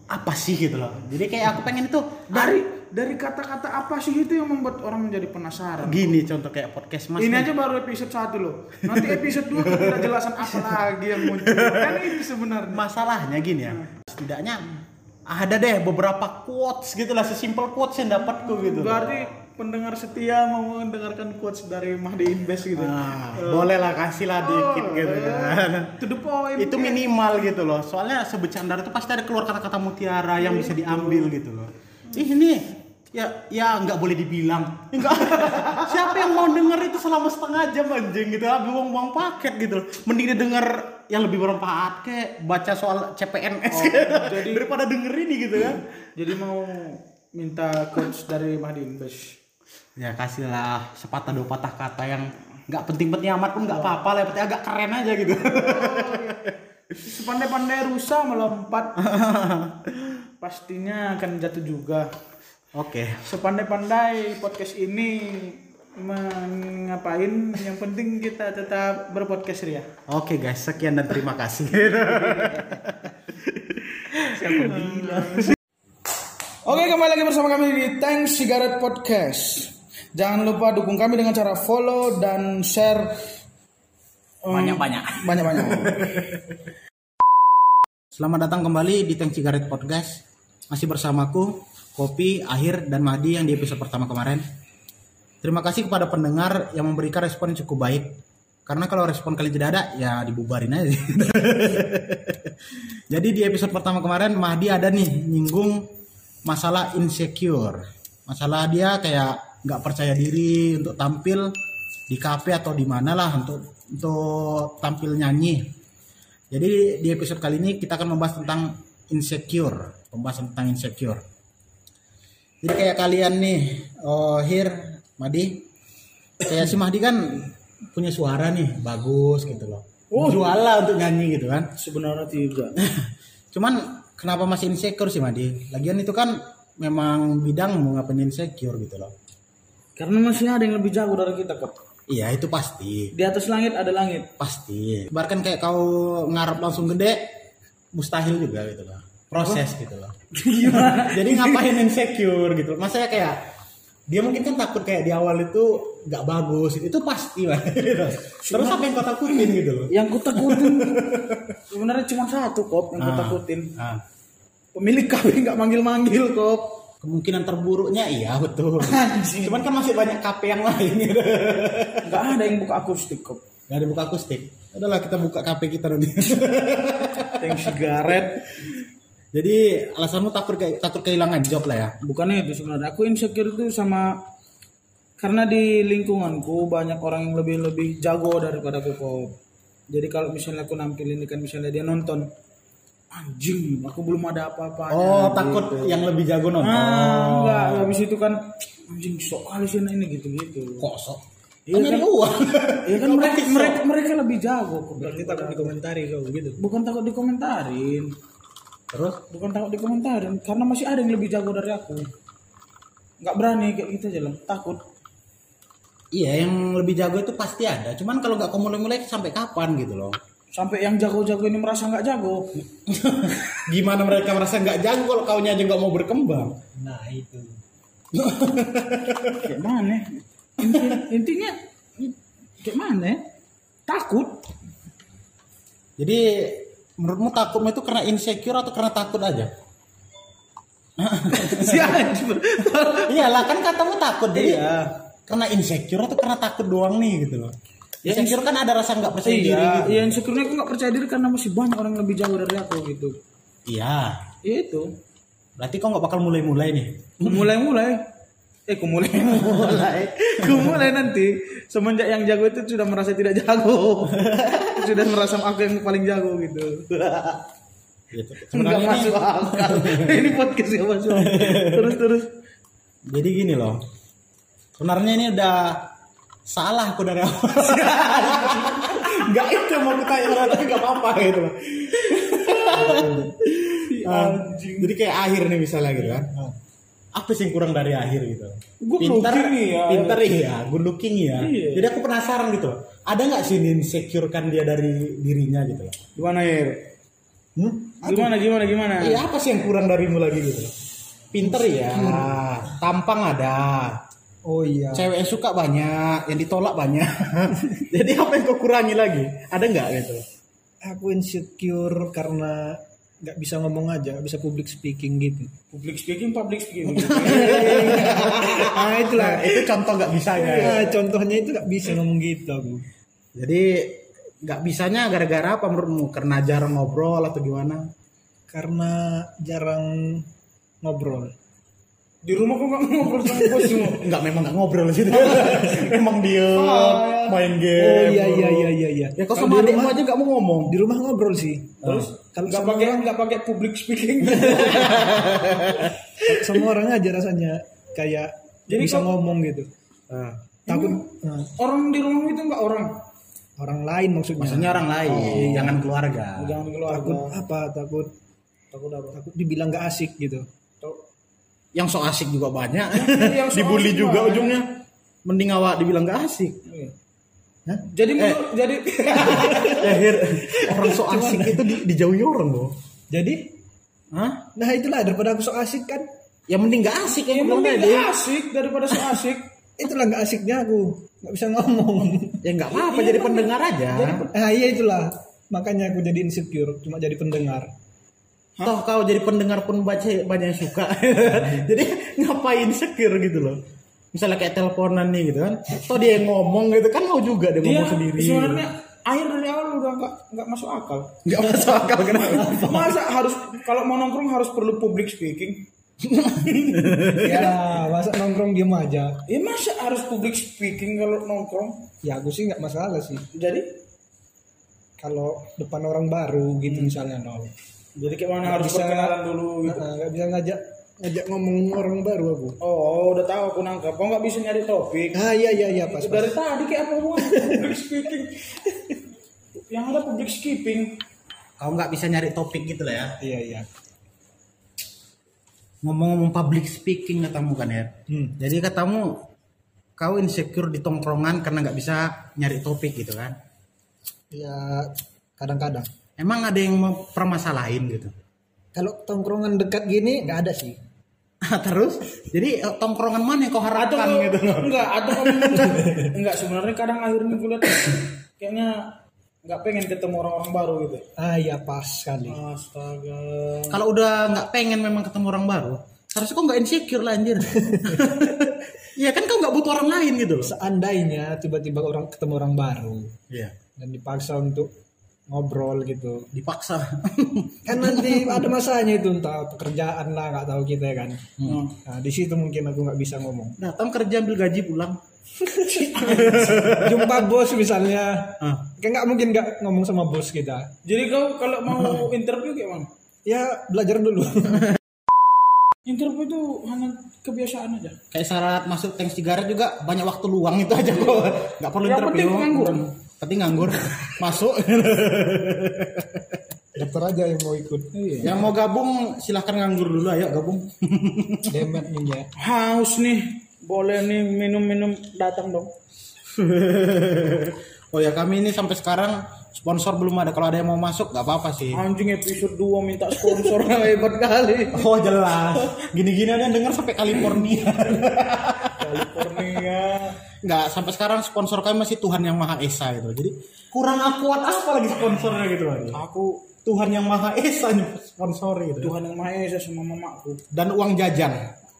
Apa sih gitu loh. Jadi kayak aku pengen itu Dari dari kata-kata apa sih itu yang membuat orang menjadi penasaran? gini contoh kayak podcast Mas. Ini nih. aja baru episode 1 loh. Nanti episode 2 ketidakjelasan apa lagi yang muncul. Kan itu sebenarnya. masalahnya gini ya setidaknya ada deh beberapa quotes gitu lah sesimpel quotes yang dapatku gitu Berarti pendengar setia mau mendengarkan quotes dari Mahdi Invest gitu. nah, boleh lah kasih lah dikit gitu kan To the point. itu minimal gitu loh. Soalnya sebecandar itu pasti ada keluar kata-kata mutiara yang bisa diambil gitu loh. Ih ini ya ya nggak boleh dibilang. Enggak siapa yang mau denger itu selama setengah jam anjing gitu. Habis buang-buang paket gitu loh. Mending dia denger yang lebih bermanfaat kayak baca soal CPNS gitu. jadi- daripada denger ini gitu kan. Jadi mau minta quotes dari Mahdi Invest. Ya kasihlah sepatah dua patah kata yang nggak penting-penting amat pun nggak apa-apa lah penting agak keren aja gitu Sepandai-pandai rusa melompat pastinya akan jatuh juga. oke Sepandai-pandai podcast ini mengapain yang penting kita tetap berpodcast ya. oke guys sekian dan terima kasih Oke kembali lagi bersama kami di Tank Cigarette Podcast. Jangan lupa dukung kami dengan cara follow dan share um, banyak-banyak banyak-banyak. Selamat datang kembali di Tank Cigarette Podcast. Masih bersamaku, Kopi, Akhir, dan Mahdi yang di episode pertama kemarin. Terima kasih kepada pendengar yang memberikan respon yang cukup baik. Karena kalau respon kalian tidak ada, ya dibubarin aja. Jadi di episode pertama kemarin Mahdi ada nih nyinggung masalah insecure. Masalah dia kayak nggak percaya diri untuk tampil di kafe atau di mana lah untuk untuk tampil nyanyi. Jadi di episode kali ini kita akan membahas tentang insecure, pembahasan tentang insecure. Jadi kayak kalian nih, oh Hir, Madi, kayak si Mahdi kan punya suara nih bagus gitu loh. Oh. Jual lah untuk nyanyi gitu kan. Sebenarnya tidak. Cuman kenapa masih insecure sih Madi? Lagian itu kan memang bidang mau ngapain insecure gitu loh. Karena masih ada yang lebih jago dari kita kok. Iya itu pasti, Di atas langit ada langit. pasti. Bahkan kayak kau ngarep langsung gede, mustahil juga gitu loh. Proses gitu loh. Jadi ngapain insecure gitu. Masanya kayak dia mungkin kan takut kayak di awal itu nggak bagus itu pasti lah. Terus apa yang kau takutin gitu loh? Yang ku takutin sebenarnya cuma satu kok yang ku Ah. takutin. Ah, Pemilik kafe nggak manggil-manggil kok. Kemungkinan terburuknya iya betul. Cuman kan masih banyak kafe yang lain gitu. Nggak ada yang buka akustik kok. Gak ada buka akustik. Udahlah kita buka kafe kita nanti. Tank sigaret. Jadi alasanmu takut kayak takut kehilangan job lah ya. Bukannya itu sebenarnya. Aku insecure itu sama karena di lingkunganku banyak orang yang lebih lebih jago daripada aku kok. Jadi kalau misalnya aku nampil ini kan misalnya dia nonton anjing aku belum ada apa-apanya. Oh takut yang lebih jago nonton. Ah, enggak, habis itu kan anjing sok kali sih ini gitu-gitu. Kok sok? Iya Kan kan? uang. Iya kan mereka mereka mereka lebih jago kok. Berarti takut dikomentari kau gitu. Bukan takut dikomentarin, Terus? bukan takut dikomentarin karena masih ada yang lebih jago dari aku. Nggak berani kayak gitu aja lah, takut. Iya yang lebih jago itu pasti ada. Cuman kalau nggak kau mulai-mulai sampai kapan gitu loh? Sampai yang jago-jago ini merasa nggak jago. Gimana mereka merasa nggak jago kalau kaunya aja nggak mau berkembang? Nah itu. Kayak mana? Inti- intinya kayak mana? Takut. Jadi menurutmu takutmu itu karena insecure atau karena takut aja? Iyalah kan katamu takut jadi Iya. karena insecure atau karena takut doang nih gitu loh. Insecure kan ada rasa nggak percaya diri Iya, gitu iya insecure aku nggak percaya diri karena masih banyak orang yang lebih jauh dari aku gitu. iya Iya itu. berarti kau nggak bakal mulai-mulai nih mulai-mulai. Eh, ku mulai-mulai. ku mulai nanti. Semenjak yang jago itu sudah merasa tidak jago. sudah merasa aku yang paling jago gitu. gitu. Sebenarnya masuk akal. Ini podcast gak masuk. Terus terus. jadi gini loh sebenarnya ini udah salah aku dari awal. Nggak itu yang mau aku tanya tapi nggak apa-apa gitu. Loh Ah, jadi kayak akhir nih misalnya gitu kan. Apa sih yang kurang dari akhir gitu? Good pintar looking ya. pintar iya good looking ya. Iya. jadi aku penasaran gitu. Loh ada nggak sih insecurekan dia dari dirinya gitu? Loh Gimana ya? hmm? Gimana gimana gimana? Iya apa sih yang kurang darimu lagi gitu? Loh pinter ya. Tampang ada oh iya. Cewek yang suka banyak yang ditolak banyak. Jadi apa yang kau kurangi lagi? Ada nggak gitu? Aku insecure karena nggak bisa ngomong aja nggak bisa public speaking gitu. Public speaking, public speaking. ah itulah. Nah, itu contoh nggak bisa ya. Nah, contohnya itu nggak bisa ngomong gitu aku jadi nggak bisanya gara-gara apa menurutmu? Karena jarang ngobrol atau gimana? Karena jarang ngobrol Di rumah kok nggak ngobrol sama bosmu? nggak memang nggak ngobrol sih emang dia main game oh iya iya iya iya iya ya kau Kalau sama di adikmu rumah aja nggak mau ngomong di rumah ngobrol sih Terus kalau nggak sama pakai orang- nggak pakai public speaking. sama orang aja rasanya kayak Jadi bisa kok- ngomong gitu Ah. takut nah, orang di rumah itu nggak orang. orang lain maksudnya maksudnya orang lain jangan keluarga Jangan keluar. takut apa takut Takut apa? takut dibilang nggak asik gitu. Yang so asik juga banyak. Yang so dibully juga banyak. ujungnya. Mending awak dibilang gak asik. Iya. Hah? Jadi menurut jadi akhir. Orang so asik itu di, dijauhi orang loh jadi? Hah? nah itulah daripada aku sok asik kan. Ya mending gak asik ya yang bilang mending tadi. nggak asik daripada so asik. itulah nggak asiknya aku. Nggak bisa ngomong. Ya nggak apa-apa jadi pendengar aja. ah iya itulah. Makanya aku jadi insecure cuma jadi pendengar toh kau jadi pendengar pun baca banyak yang suka. Jadi ngapain secure gitu loh? Misalnya kayak teleponan nih gitu kan. Toh dia yang ngomong gitu kan mau juga dia, Dia ngomong sendiri. sebenarnya akhir dari awal udah nggak nggak masuk akal. nggak masuk akal kenapa? Masa harus kalau mau nongkrong harus perlu public speaking? ya masa nongkrong diem aja. Ya masa harus public speaking kalau nongkrong? ya aku sih nggak masalah sih. Jadi? Kalau depan orang baru gitu misalnya no jadi kayak mana harus bisa- perkenalan dulu gitu. Nah, nggak bisa ngajak ngajak ngomong orang baru aku Oh, udah tahu aku nangkap. Kok nggak bisa nyari topik? ah iya iya iya pas, pas. Dari tadi kayak apa hubungannya public speaking? Yang ada public skipping. kau nggak bisa nyari topik gitu lah ya iya iya ngomong-ngomong public speaking katamu kan ya hmm. jadi katamu kau insecure di tongkrongan karena nggak bisa nyari topik gitu kan ya kadang-kadang emang ada yang mau permasalahin gitu? Kalau tongkrongan dekat gini nggak ada sih. Terus? Jadi eh, tongkrongan mana yang kau Atau harapkan gitu? Enggak, atau kamu enggak sebenarnya kadang akhirnya gue lihat kayaknya nggak pengen ketemu orang-orang baru gitu. ah iya pas sekali. Astaga. kalau udah nggak pengen memang ketemu orang baru harusnya kau nggak insecure lah anjir. Iya kan kau nggak butuh orang lain gitu loh. Seandainya tiba-tiba orang ketemu orang baru iya. dan dipaksa untuk ngobrol gitu dipaksa kan nanti ada masanya itu entah pekerjaan lah nggak tahu kita kan Hmm. nah di situ mungkin aku nggak bisa ngomong datang kerja ambil gaji pulang jumpa bos misalnya ah. kan nggak mungkin nggak ngomong sama bos kita Jadi kau kalau mau interview kayak mana? ya belajar dulu Interview itu hanya kebiasaan aja. kayak syarat masuk tank sigaret juga banyak waktu luang itu aja kok nggak perlu Yang interview penting. Penting nganggur. Masuk. Daftar aja yang mau ikut. Yang mau gabung silahkan nganggur dulu ayo gabung. Demet nih ya. Haus nih. Boleh nih minum-minum datang dong. oh ya kami ini sampai sekarang sponsor belum ada. Kalau ada yang mau masuk nggak apa-apa sih. Anjing episode 2 minta sponsor hebat kali. oh jelas. Gini-gini ada yang denger sampai California. California. Nggak sampai sekarang sponsor kami masih Tuhan yang Maha Esa gitu jadi kurang akuat apa lagi sponsornya gitu lagi Aku Tuhan yang Maha Esa nih sponsor gitu Tuhan yang Maha Esa sama mamaku. dan uang jajan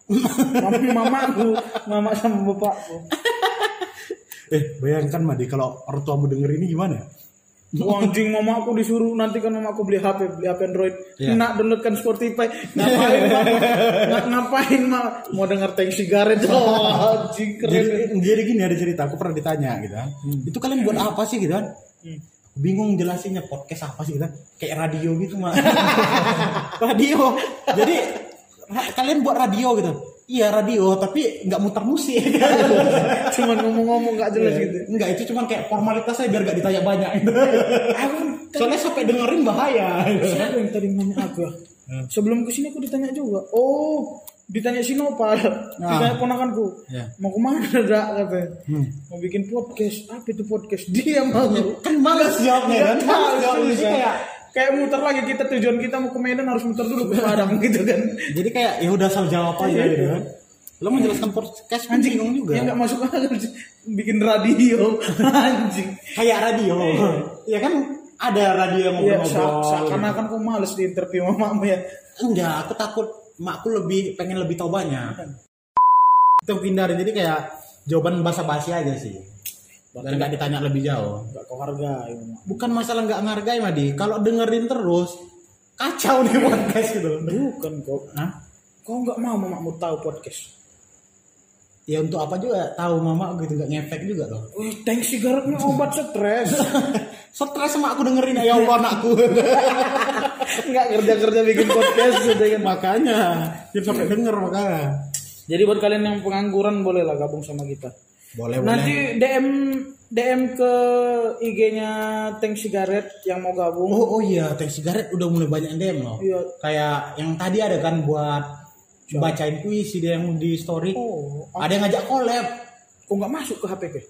Mama mamaku, mama sama bapakku. Eh, bayangkan Madi kalau orang tuamu denger ini gimana? Wah, anjing mama aku disuruh nanti kan mama aku beli HP, beli HP Android. Iya. Nak downloadkan Spotify. Ngapain mama? Nga- ngapain mama? Mau denger tank sigaret. Oh, anjing keren. Jadi, jadi gini ada cerita, aku pernah ditanya gitu kan. Itu kalian buat apa sih gitu kan? Hmm. Bingung jelasinnya podcast apa sih gitu kan? Kayak radio gitu mah. radio. Jadi kalian buat radio gitu. Iya radio, tapi nggak muter musik. Cuman ngomong-ngomong gak jelas gitu. Enggak, itu cuma kayak formalitas aja biar gak ditanya banyak. Aku Soalnya sampai dengerin bahaya. siapa yang tadi nanya aku? Sebelum ke sini aku ditanya juga. Oh, ditanya si Nopal, ditanya ponakanku. Ya. Mau ke mana dak katanya? Mau bikin podcast. Apa itu podcast? Dia mau. Kan males jawabnya kan? Nggak tahu, jawabnya kayak kayak muter lagi kita tujuan kita mau ke Medan harus muter dulu ke Padang gitu kan. Jadi kayak ya udah asal jawab aja gitu kan. Lo menjelaskan podcast Anjing bingung juga. Ya nggak masuk akal bikin radio anjing. Kayak radio. ya kan ada radio yang Ya, ngobrol-ngobrol. se- seakan-akan kok males di interview mamamu ya. Enggak, aku takut makku lebih pengen lebih tahu banyak. Itu pindah jadi kayak jawaban basa-basi aja sih. Dan nggak ditanya lebih jauh. Gak kau hargai. Bukan masalah nggak ngargai Madi. Kalau dengerin terus kacau nih podcast gitu. Bukan kau. Hah? Kau nggak mau mamamu tahu podcast? Ya untuk apa juga tahu mama gitu nggak ngefek juga loh. Tank sigaretnya obat stres. Stres sama aku dengerin ya Allah anakku. Nggak kerja-kerja bikin podcast gitu kan. makanya dia sampai denger makanya. Jadi buat kalian yang pengangguran bolehlah gabung sama kita. Boleh boleh. Nanti DM DM ke IG-nya Tank Sigaret yang mau gabung. Oh, oh iya, teh sigaret udah mulai banyak yang DM loh. Iya. Kayak yang tadi ada kan buat bacain puisi dia yang di story. Oh, Ada yang ngajak collab. kok nggak masuk ke HP ke?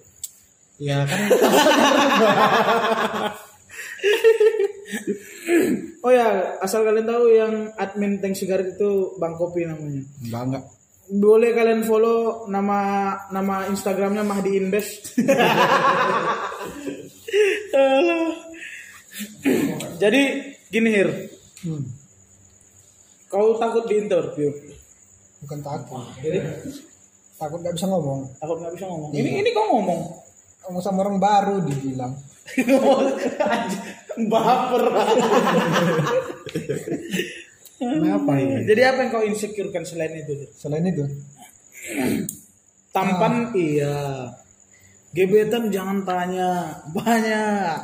Ya kan. Oh ya, asal kalian tahu yang admin Tank Sigaret itu Bang Kopi namanya. enggak enggak. Boleh kalian follow nama nama Instagramnya Mahdi Invest. Jadi gini Hir, Hmm. kau takut di interview? Bukan takut. Jadi Takut nggak bisa ngomong. takut nggak bisa ngomong. Ini ini kau ngomong. Ngomong sama orang baru dibilang. Baper. Kenapa ini? Jadi apa yang kau insecurekan selain itu? Selain itu, Tampan iya. Gebetan jangan tanya banyak.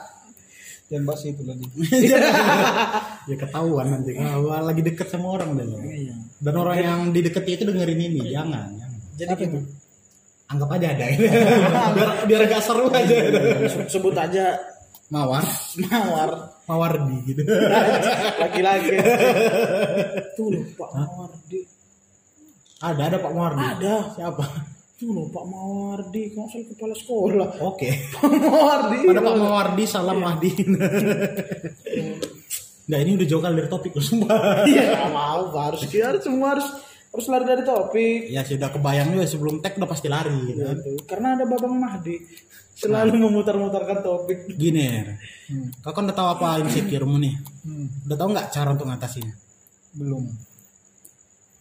jangan bahas itu lagi. Ya ketahuan nanti kalau lagi deket sama orang dan Iya. dan orang yang dideketi itu dengerin ini jangan, jangan. Jadi gitu. anggap aja ada biar biar agak seru aja Se- Sebut aja mawar. Mawar. Mawardi gitu. Laki-laki. Tuh loh Pak Mawardi. ada ada pak mawardi Ada. siapa? Tuh loh Pak Mawardi, kau saya kepala sekolah. oke. Pak Mawardi. ada pak mawardi salam mahdi. Nggak ini udah jauh kali dari topik loh sumpah Iya, mau harus harus semua harus harus lari dari topik. ya sudah kebayang juga sebelum tag udah pasti lari gitu. Gitu. Karena ada Babang Mahdi selalu memutar-mutarkan topik. gini kau kan udah tahu apa insecure-mu nih Hmm. udah tahu nggak cara untuk ngatasinnya Belum.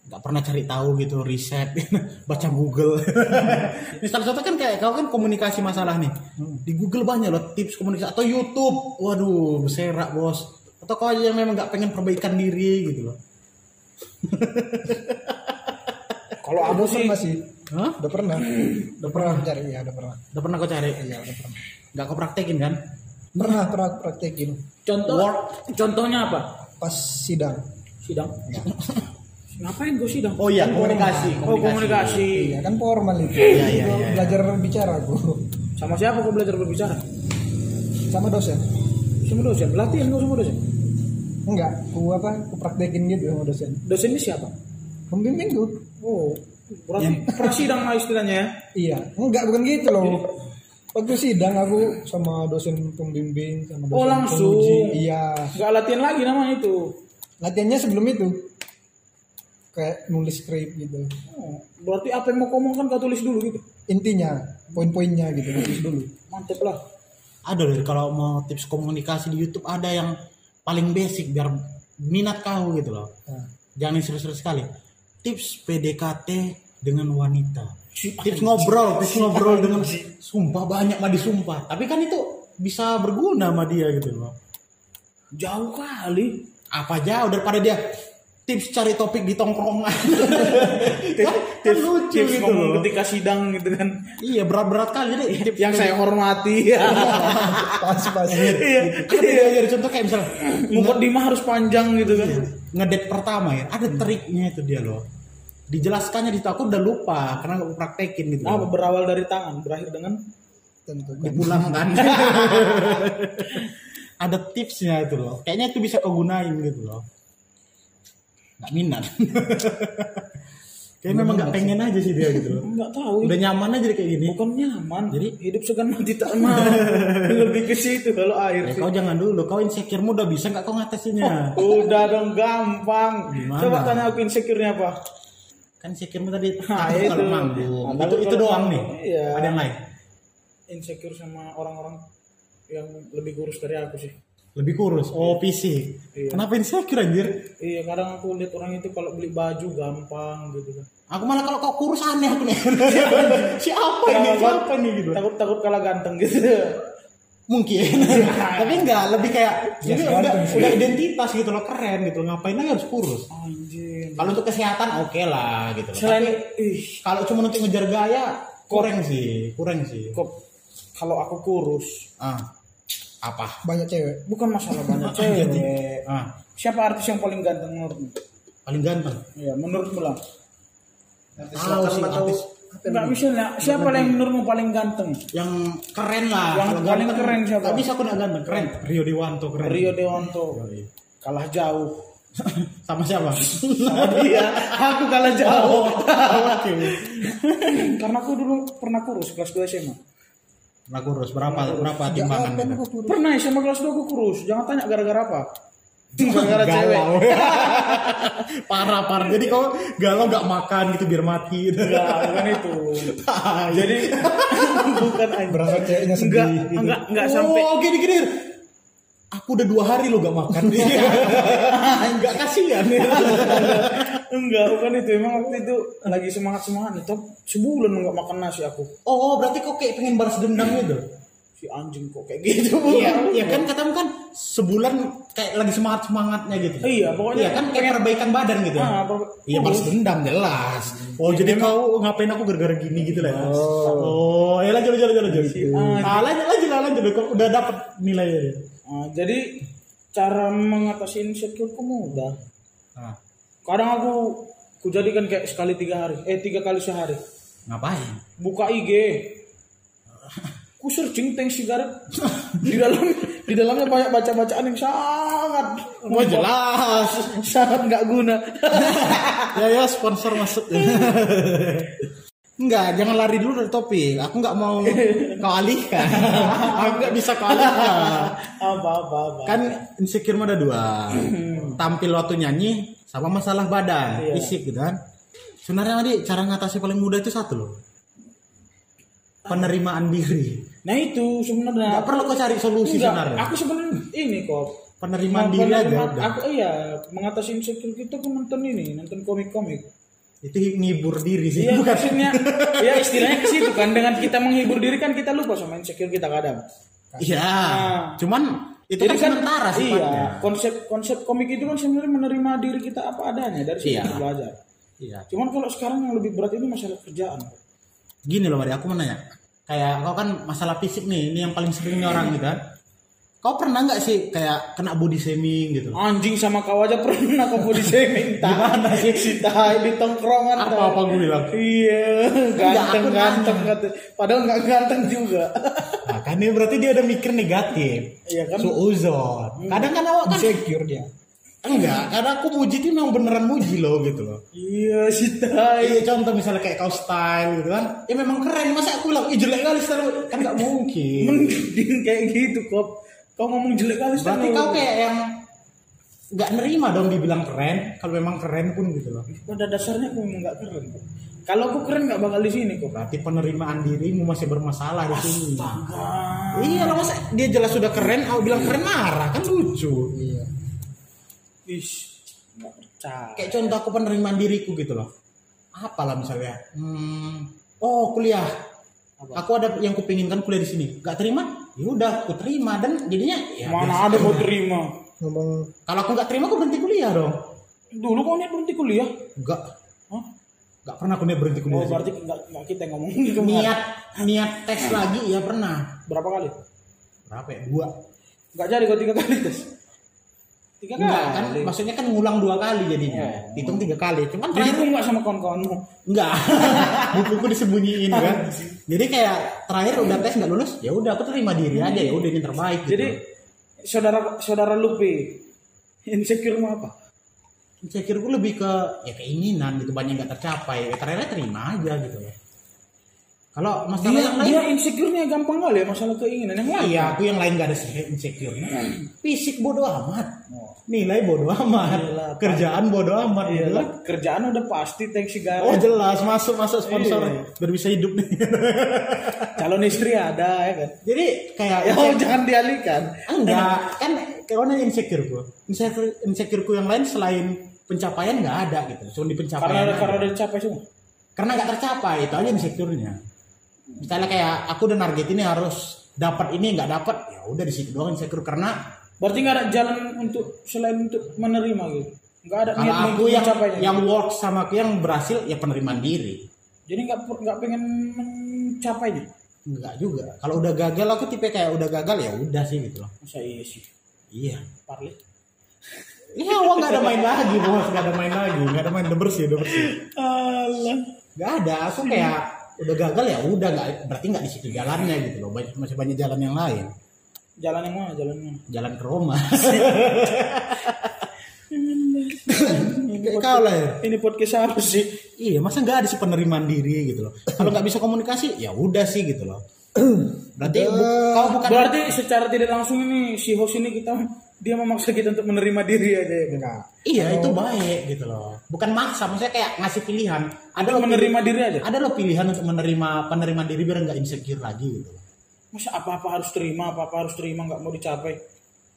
nggak pernah cari tahu gitu riset baca Google misalnya contoh kan kayak kau kan komunikasi masalah nih di Google banyak loh tips komunikasi atau YouTube waduh berserak bos atau kau aja yang memang nggak pengen perbaikan diri gitu loh Kalau aku sih pernah sih. Hah? Udah pernah. Udah pernah cari ya, udah pernah. udah pernah kau cari Iya, udah pernah. nggak kau praktekin kan Pernah pernah praktekin contoh contohnya apa? pas sidang. Sidang. Ngapain gue sidang? oh iya komunikasi Oh komunikasi. Iya kan formal itu. Iya, iya, Gua iya. Belajar bicara aku Sama siapa kau belajar berbicara? sama dosen. Sama dosen. Latihan kau sama dosen. Enggak, aku apa? Aku praktekin gitu sama dosen. Dosennya siapa? Pembimbing tuh. Oh, berarti prasidang lah istilahnya ya. Iya, enggak bukan gitu loh. Waktu sidang aku sama dosen pembimbing sama dosen Oh, langsung. penguji. Iya. Gak latihan lagi namanya itu. Latihannya sebelum itu. Kayak nulis skrip gitu. Oh, berarti apa yang mau kau omongkan kau tulis dulu gitu. Intinya, poin-poinnya gitu, nulis dulu. Mantep lah. ada loh kalau mau tips komunikasi di YouTube ada yang paling basic biar minat kau gitu loh Nah, jangan serius-serius sekali tips PDKT dengan wanita. Tips ngobrol, tips ngobrol dengan sumpah banyak mah disumpah. Tapi kan itu bisa berguna sama dia gitu loh. Jauh kali. Apa jauh daripada dia tips cari topik di tongkrongan. kan, kan lucu Tips gitu ngomong loh. ketika sidang gitu kan. Iya berat-berat kali jadi tips Yang saya hormati. pas pas Iya. Kan dia ajar contoh kayak misalnya Ngumpet di mah harus panjang gitu kan. ngedate pertama ya ada triknya itu dia loh dijelaskannya di aku udah lupa karena aku praktekin gitu Apa loh. berawal dari tangan, berakhir dengan tentu dipulangkan ada tipsnya itu loh kayaknya itu bisa kau gunain gitu loh nggak minat kayak memang nggak pengen aja sih dia gitu loh enggak tahu. udah nyaman aja kayak gini Bukan nyaman. Jadi? hidup segan mati tak mau. Lebih ke situ kalau air. Eh, kau jangan dulu kau insecure-mu udah bisa nggak kau ngatasinnya Udah dong gampang. Gimana? Coba tanya aku insecure-nya apa? kan insecure-mu tadi Nah, takut itu. kalau manggung Nah, itu itu doang nih Iya. ada yang lain Insecure sama orang-orang yang lebih kurus dari aku sih. Lebih kurus oh fisik Iya. kenapa insecure anjir Iya, kadang aku lihat orang itu kalau beli baju gampang gitu kan. Aku malah kalau kau kurus aneh aku nih. siapa ini? Siapa nih gitu? Takut-takut kalah ganteng gitu. Mungkin. Tapi enggak, lebih kayak ini udah, udah identitas gitu loh, keren gitu. Ngapain lagi harus kurus? Anjir. Kalau untuk kesehatan oke lah gitu loh. Selain Tapi ih, kalau cuma untuk ngejar gaya kurang sih, kurang sih. kok kalau aku kurus, Ah. Apa? banyak cewek bukan masalah banyak cewek. Ah, Siapa artis yang paling ganteng menurutmu? paling ganteng. Ya, menurutmu lah. Tahu sih artis Enggak misalnya, siapa yang menurutmu paling ganteng? yang keren lah. Yang Kalau paling ganteng, keren siapa? bisa aku nggak ganteng, keren. Rio Dewanto keren. Rio Dewanto. Yoi. Kalah jauh. Sama siapa? Sama dia, aku kalah jauh. Oke. Karena aku dulu pernah kurus kelas 2 SMA. Nah kurus berapa berapa timbangan gitu? Pernah SMA kelas 2 aku kurus. Jangan tanya gara-gara apa. Gara-gara cewek. parah parah jadi kau galau nggak makan gitu biar mati gitu. Enggak, bukan itu. Jadi bukan anjing. berasa ceweknya sedih Enggak, gitu. enggak, enggak sampai oh gini gini aku udah dua hari lo gak makan nggak kasihan enggak, bukan itu. Emang waktu itu lagi semangat-semangat itu sebulan enggak makan nasi aku. oh berarti kau kayak pengen balas dendam gitu Si anjing kok kayak gitu. iya iya kan katamu kan sebulan kayak lagi semangat semangatnya gitu Iya, pokoknya iya kan kayak perbaikan badan gitu Ah, apa- iya balas dendam jelas oh jadi kau ngapain aku gara-gara gini gitu lah ya? oh ya lanjut lanjut lanjut lanjut ah lanjut lanjut lanjut kau udah dapat nilainya Ah, jadi cara mengatasi insecure ku mudah. ah. Kadang aku ku jadikan kayak sekali tiga hari, eh tiga kali sehari. ngapain Buka IG, ku searching tank sigaret di dalam di dalamnya banyak baca bacaan yang sangat Wah jelas. sangat nggak guna. ya ya sponsor masuk. Enggak, jangan lari dulu dari topik. Aku nggak mau kau alihkan. Aku nggak bisa kau alihkan. apa apa apa. Kan insecure ada dua. Tampil waktu nyanyi sama masalah badan, Iya. fisik gitu kan. Sebenarnya tadi cara ngatasi paling mudah itu satu loh. Penerimaan diri. Nah itu sebenarnya. Nggak perlu kau cari solusi Enggak, sebenarnya. aku sebenarnya ini kok. Penerimaan diri aja. Aku iya mengatasi insecure kita aku nonton ini, nonton komik-komik. Itu ngibur diri sih. Iya Bukan. maksudnya, ya istilahnya ke situ kan dengan kita menghibur diri kan kita lupa sama insecure kita kadang. Iya. Nah. Cuman itu kan sementara sifatnya. Iya, konsep konsep komik itu kan sebenarnya menerima diri kita apa adanya dari situ Iya. belajar. Iya. Cuman kalau sekarang yang lebih berat ini masalah kerjaan. Gini loh Mari, aku mau nanya. Kayak kau kan masalah fisik nih, ini yang paling sering orang gitu kan. Kau pernah nggak sih kayak kena body shaming gitu? Anjing sama kau aja pernah kau mau diseming Gimana sih? Si tai di tongkrongan. Apa apa gue bilang? Iya, ganteng ganteng kata. Padahal nggak ganteng juga. Nah, kan ini berarti dia ada mikir negatif. Iya kan? Suuzon. Kadang kan awak kan insecure dia enggak, kadang aku muji tuh memang beneran muji loh gitu loh. Iya si tai. Iya contoh misalnya kayak kau style gitu kan, ya memang keren. Masa aku bilang, ih jelek kali style kan nggak mungkin. Mending kayak gitu kok. Kau ngomong jelek kali Berarti kau kayak yang nggak nerima dong dibilang keren. Kalau memang keren pun gitu loh. pada dasarnya aku memang nggak keren. Kalau aku keren nggak bakal di sini kok. Berarti penerimaan dirimu masih bermasalah di sini. Iya lah masa dia jelas sudah keren, aku bilang keren marah kan lucu. Ish, nggak percaya. Kayak contoh aku penerimaan diriku gitu loh. apalah misalnya hmm, oh kuliah aku ada yang kupingin kan kuliah di sini gak terima ya udah aku terima dan jadinya ya Mana ada mau terima? ngomong kalau aku nggak terima aku berhenti kuliah dong Dulu kau niat berhenti kuliah? Enggak, Hah? nggak pernah aku niat berhenti Oh, kuliah. berarti enggak enggak kita ngomong niat niat tes lagi ya pernah. berapa kali? Berapa ya? Dua. Enggak jadi kau tiga kali tes. Tiga kali. Enggak kan maksudnya kan ngulang dua kali jadinya. Hitung tiga kali. Cuman Jadi terakhir kau enggak sama kawan-kawanmu. enggak. Bukuku disembunyiin kan. Jadi kayak terakhir udah tes nggak lulus, ya udah aku terima diri aja ya udah ini terbaik gitu. Jadi saudara saudara Lupi insecure mau apa? gue lebih ke ya keinginan gitu banyak nggak tercapai ya terakhir terima aja gitu ya kalau masalah Dia yang lain dia insecure-nya gampang kali ya masalah keinginan yang lain. Iya, aku yang lain gak ada insecure. Fisik bodoh amat. Nilai bodoh amat. Kerjaan bodoh amat. Iyalah, lah. kerjaan udah pasti tank Oh sigaret. jelas masuk masuk sponsor Iya. biar bisa hidup nih. Calon istri ada ya kan. Jadi kayak Ya oh, jangan dialihkan. enggak kan karena insecure gue. Insecure insecureku yang lain selain pencapaian nggak ada gitu. Cuma di pencapaian. Karena aja. karena udah dicapai semua. karena nggak tercapai itu aja insecure-nya. Misalnya kayak aku udah target ini harus dapat ini nggak dapat ya udah di situ doang insecure karena Berarti nggak ada jalan untuk selain untuk menerima gitu. Nggak ada Kalau niat aku yang yang work sama aku yang berhasil ya penerimaan diri. Jadi nggak nggak pengen mencapainya. Enggak juga. Kalau udah gagal aku tipe kayak udah gagal ya udah sih gitu loh. Masa iya sih. Iya. Parli. Iya, uang nggak ada main lagi, bos. Nggak ada main lagi. Nggak ada main udah bersih, udah bersih. Allah. Nggak ada. Aku kayak udah gagal ya udah nggak berarti nggak di situ jalannya gitu loh. Banyak, masih banyak jalan yang lain. Jalan yang mana? Jalan yang mana? Jalan ke Roma. kayak kau lah ya. Ini podcast apa sih? Iya, masa nggak ada sih penerimaan diri gitu loh. Kalau nggak bisa komunikasi, ya udah sih gitu loh. Berarti bu- kau bukan Berarti secara tidak langsung ini si host ini kita dia memaksa kita untuk menerima diri aja ya kan? Iya itu baik gitu loh. Bukan maksa, maksudnya kayak ngasih pilihan. Ada lo menerima diri aja. Ada lo pilihan untuk menerima penerimaan diri biar nggak insecure lagi gitu. loh. Masa apa-apa harus terima, apa-apa harus terima nggak mau dicapai.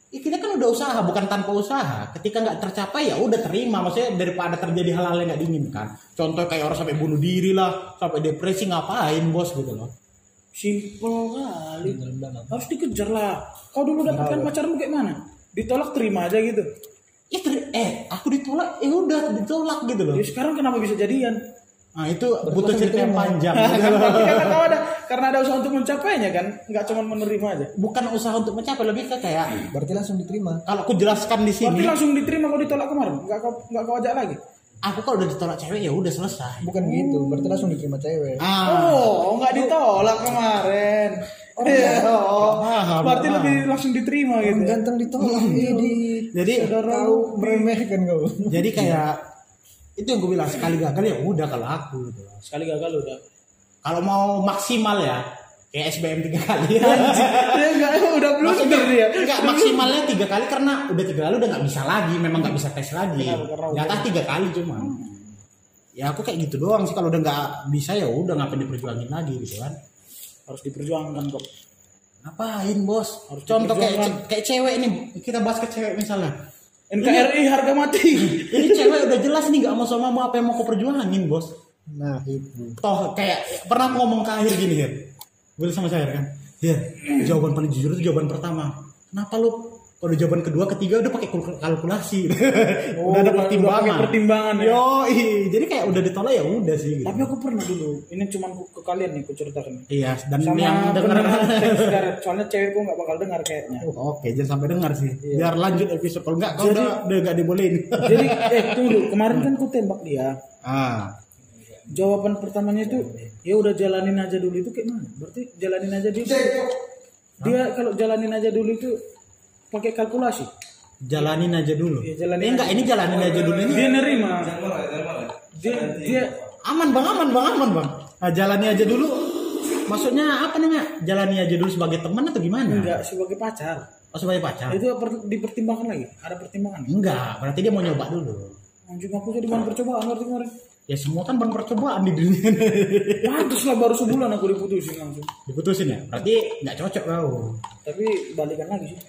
Ya, kita kan udah usaha, bukan tanpa usaha. Ketika nggak tercapai ya udah terima. Maksudnya daripada terjadi hal-hal yang nggak diinginkan. Contoh kayak orang sampai bunuh diri lah, sampai depresi ngapain bos gitu loh. Simple kali. Harus dikejar lah. Kau dulu dapatkan pacarmu kayak mana? Ditolak terima aja gitu. Ya ter- eh aku ditolak, ya udah ditolak gitu loh. Jadi sekarang kenapa bisa jadian? Nah itu butuh cerita yang panjang. berarti karena kau ada karena ada usaha untuk mencapainya kan, nggak cuma menerima aja. Bukan usaha untuk mencapai, lebih ke kayak berarti langsung diterima kalau aku jelaskan di Berarti sini, langsung diterima kau ditolak kemarin, nggak kau nggak kau ajak lagi. Aku kalau udah ditolak cewek ya udah selesai. bukan gitu berarti langsung diterima cewek Ah, Oh, nggak ditolak kemarin. Oh, iya. oh. Paham, berarti lebih langsung diterima gitu. ya? ganteng ditolak di jadi kau meremehkan kau jadi kayak itu yang gue bilang sekali gagal ya udah kalau aku gitu. Sekali gagal udah. Kalau mau maksimal ya kayak SBM tiga kali. Dia nggak udah belum dia. enggak maksimalnya tiga kali karena udah tiga kali udah nggak bisa lagi, memang nggak bisa tes lagi. Di atas tiga kali cuma. Ya aku kayak gitu doang sih kalau udah nggak bisa ya udah ngapain diperjuangin lagi gitu kan. Harus diperjuangkan kok. Ngapain bos? Harus Contoh kayak kayak cewek nih kita bahas ke cewek misalnya. NKRI harga mati. Ini cewek udah jelas nih nggak mau sama mau apa yang mau kau perjuangin bos. nah itu Toh kayak pernah aku ngomong ke akhir gini ya. Boleh sama saya kan? Ya, jawaban paling jujur itu jawaban pertama. Kenapa lu kalau jawaban kedua, ketiga udah pakai kul- kalkulasi. Oh, udah ada pertimbangan. udah pertimbangan ya? Yo, jadi kayak udah ditolak ya udah sih gitu. Tapi aku pernah dulu. Ini cuma ke kalian nih, aku ceritakan. Iya, dan Sama yang Sigaret. Soalnya cewekku nggak bakal dengar kayaknya. Oke, jangan sampai dengar sih. Iya. Biar lanjut episode. Kalau enggak, kau udah udah dibolehin. Jadi, eh tunggu. Kemarin kan ku tembak dia. ah, Jawaban pertamanya itu, ya udah jalanin aja dulu itu kayak mana? Berarti jalanin aja dulu. Dia kalau jalanin aja dulu itu pakai kalkulasi. jalanin aja dulu. Iya, jalanin eh, enggak, ini jalanin aja dulu ini. Dia nerima. Dia, dia Aman bang, aman bang, aman bang. Nah, jalani aja dulu. Maksudnya apa namanya? Jalani aja dulu sebagai teman atau gimana? enggak sebagai pacar. Oh, sebagai pacar? Itu per- dipertimbangkan lagi. Ada pertimbangan. Enggak, berarti dia mau nyoba dulu. Anjing aku jadi bahan percobaan berarti kemarin. Ya semua kan baru percobaan di dunia ini. Pantes lah baru sebulan aku diputusin langsung. Diputusin ya? Berarti nggak cocok kau. Tapi balikan lagi sih.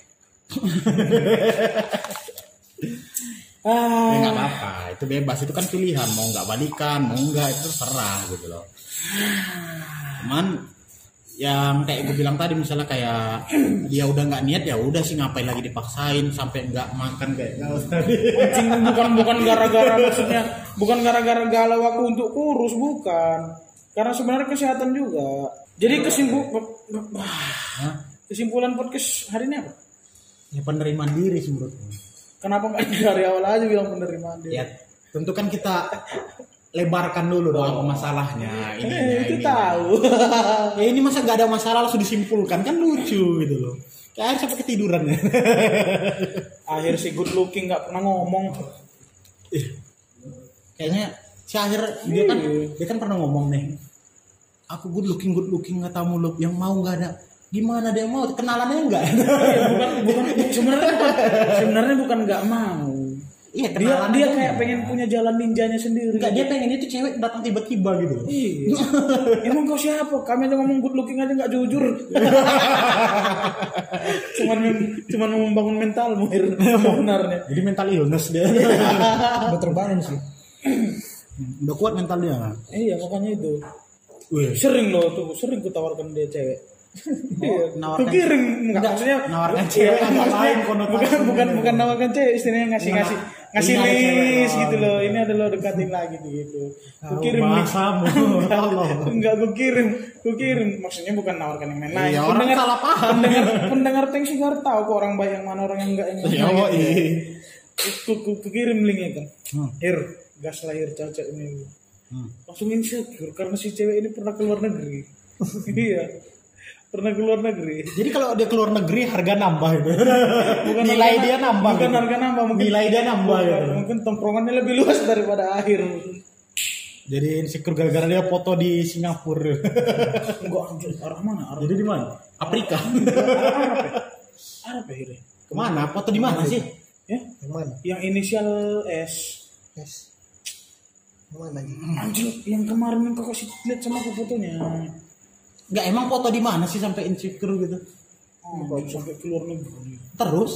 Ah, Ya nggak apa-apa, itu bebas, itu kan pilihan mau nggak balikan, mau nggak itu terserah gitu loh. Cuman yang kayak gue bilang tadi misalnya kayak dia udah nggak niat ya udah sih ngapain lagi dipaksain sampai nggak makan kayak tadi. Anjing bukan bukan gara-gara maksudnya bukan gara-gara galau aku untuk kurus bukan karena sebenarnya kesehatan juga jadi kesimpul Hah? kesimpulan podcast hari ini apa Ya penerimaan diri sih menurutku. kenapa nggak dari awal aja bilang penerimaan diri Ya tentu kan kita lebarkan dulu dong apa masalahnya ini Eh, itu tahu. Ya ini masa nggak ada masalah langsung disimpulkan. Kan lucu gitu loh. Kayak sampai ketiduran. Ya akhir si good looking nggak pernah ngomong. Kayaknya si akhir dia kan dia kan pernah ngomong nih. Aku good looking good looking nggak tahu mulu yang mau nggak ada. Gimana dia mau? Kenalannya enggak bukan bukan sebenarnya sebenarnya bukan nggak mau iya dia dia kayak enggak. pengen punya jalan ninjanya sendiri enggak dia pengen itu cewek datang tiba-tiba gitu Iya. Emang kau siapa? Kami aja ngomong good looking aja nggak jujur. cuman cuman mau membangun mentalmu Mir. sebenarnya. jadi mental illness dia Udah terbangun sih. udah kuat mental dia Iya makanya itu. Wih, Sering loh tuh, sering kutawarkan dia cewek. Iya. nawarkan- kirim enggak maksudnya nawarkan cewek agak maksudnya lain bukan bukan bukan nawarkan cewek istilahnya ngasih ngasih ngasih ini list oh, gitu loh. Ini ada lo dekatin lagi gitu. Tahu kirim Allah. Enggak gue kirim, gue kirim. Maksudnya bukan nawarkan yang lain-lain. Iya, orang salah paham. Pendengar, pendengar Tank Sugar tahu kok orang baik yang mana orang yang enggak yang Ya. Allah, gitu. iya. Ku, ku, ku kirim linknya kan. Hmm. Hir, gas lahir cocok ini. Hmm. Langsung insecure karena si cewek ini pernah keluar negeri. iya. Pernah keluar negeri. Jadi kalau dia keluar negeri harga nambah gitu. Bukan Nilai harga- dia nambah. Bukan gitu. harga nambah, mungkin Nilai dia nambah bukan, gitu. Mungkin tongkrongannya lebih luas daripada akhir. Jadi insecure gara-gara dia foto di Singapura. Enggak anjir, arah mana? Arah Jadi di mana? Afrika. Arab ya? Ya? Ke mana? Foto di mana sih? Ya? Yang mana? Yang inisial S. Yes. Yang mana lagi? Anjir, yang kemarin yang kau kasih lihat sama aku fotonya. Enggak emang foto di mana sih sampai insecure gitu? Oh, sampai keluar negeri. Terus?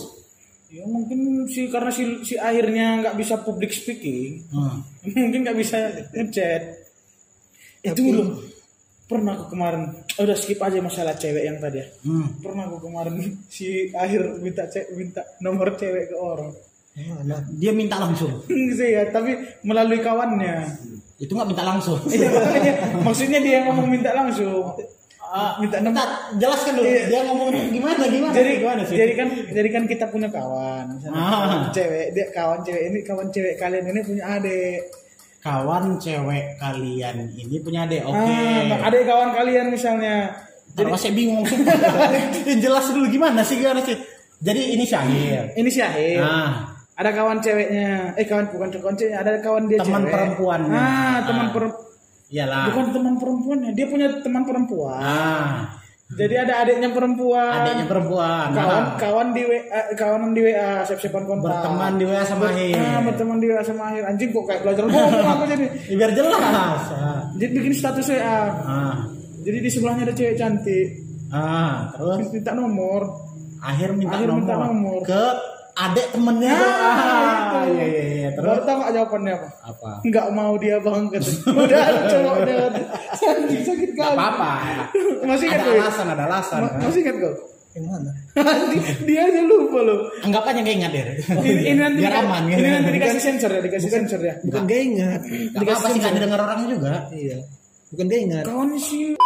Ya mungkin si karena si, si akhirnya nggak bisa public speaking, Hmm. mungkin nggak bisa ngechat. Itu loh. Pernah aku kemarin, oh, udah skip aja masalah cewek yang tadi ya. Hmm. Pernah aku kemarin si akhir minta cek minta nomor cewek ke orang. Yang mana? Dia minta langsung. sih ya, tapi melalui kawannya. Itu nggak minta langsung. Iya, maksudnya dia yang ngomong minta langsung. Ah, minta nomor. Bentar, jelaskan dulu. Iya. Dia ngomong gimana gimana? Jadi gimana sih? jadi kan jadi kan kita punya kawan, misalnya Ah. cewek dia kawan cewek ini kawan cewek kalian ini punya adik. kawan cewek kalian ini punya adik. Oke. Ah, adik kawan kalian misalnya. Jadi saya bingung. Yang jelas dulu gimana sih gimana sih? Jadi ini Syahir. Ini Syahir. Nah, Ada kawan ceweknya. Eh kawan bukan kawan ceweknya, ada kawan dia Teman cewek. perempuannya. Ah, teman Ah. per- iyalah. bukan teman perempuannya, dia punya teman perempuan. Ah, Jadi ada adiknya perempuan. adiknya perempuan. kawan Nah, kawan di WA kawanan di WA siap-siapan kontak berteman di WA sama Akhir. ah berteman di WA sama akhir anjing kok kayak belajar ngomong aku jadi Ya, biar jelas. Ah. jadi bikin status WA Ah, jadi di sebelahnya ada cewek cantik ah, terus minta nomor akhir minta, Akhir nomor, minta nomor. ke adik temennya. Ah, ah, itu. iya iya iya. baru Terus tau gak jawabannya apa apa? nggak mau dia banget udah ada cowoknya sakit Gak kali apa-apa. masih ingat Ada gue alasan, ada alasan. Ma- masih ingat kau Yang mana? dia aja lupa loh Anggap aja nggak ingat deh. ini, ini nanti biar aman. ini nanti dikasih sensor ya dikasih sensor ya Bukan gak ingat. Gak apa-apa sih nggak didengar orang juga. Iya. Bukan gak ingat. kawan sih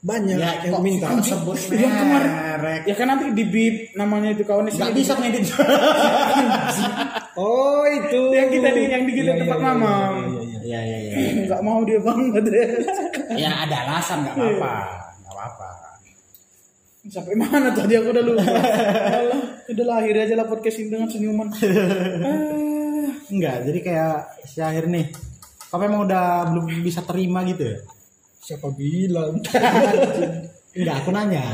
Banyak Ya, yang kok minta. sebut yang kemarin merek. ya kan nanti di beat namanya itu kawan Gak bisa ngedit. Oh itu. yang kita di yang di kita Iya, tempat iya, iya, mamam iya, iya, iya. Iya iya iya. nggak mau dia banget deh Ya ada alasan nggak apa-apa. Nggak apa-apa. sampai mana tadi aku udah lupa Alah, udah lah akhirnya aja lah podcast ini dengan senyuman Enggak, jadi kayak si akhir nih. Kamu emang udah belum bisa terima gitu ya? Siapa bilang? Enggak, aku nanya.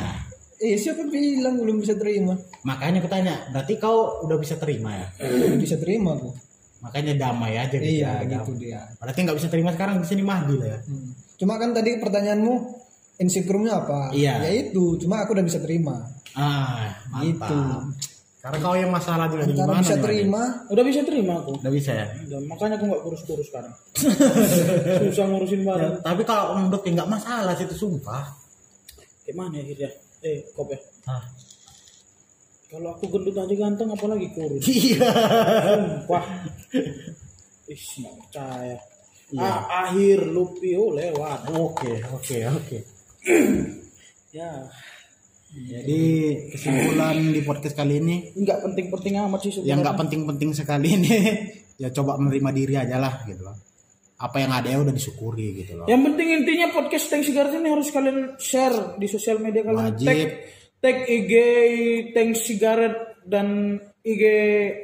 eh siapa bilang belum bisa terima? Makanya aku tanya, berarti kau udah bisa terima ya? Belum bisa terima aku. Makanya damai aja gitu. Iya ya, gitu dia. Berarti nggak bisa terima sekarang di sini Mahdi lah ya. Hmm. Cuma kan tadi pertanyaanmu insecure-nya apa? Iya. Ya itu, cuma aku udah bisa terima. Ah, mantap. Gitu. Karena kau yang masalah juga Karena gimana? bisa nih, terima. Udah bisa terima aku. Udah bisa ya. Udah, makanya aku nggak kurus-kurus sekarang. Susah ngurusin Ya, barang. tapi kalau menurut ya nggak masalah sih itu sumpah. Gimana ya akhirnya? Eh, kop ya. Hah. Kalau aku gendut aja ganteng, apalagi kurus. Iya. Sumpah. Ih, nggak percaya. Ah, akhir Lupio lewat. Oke, oke, oke. Ya, Jadi kesimpulan di podcast kali ini nggak penting-penting amat sih yang nggak penting-penting sekali ini ya coba menerima diri aja lah gitu loh. Apa yang ada ya udah disyukuri gitu loh. Yang penting intinya podcast Tank Cigarette ini harus kalian share di sosial media kalian. Wajib. Tag, tag IG Tank Cigarette dan IG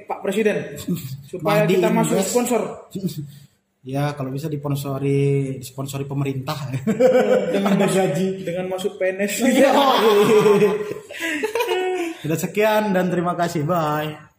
Pak Presiden supaya kita masuk Invest. sponsor Ya kalau bisa disponsori disponsori pemerintah. dengan Ada gaji. dengan masuk PNS. Sudah sekian dan terima kasih. Bye.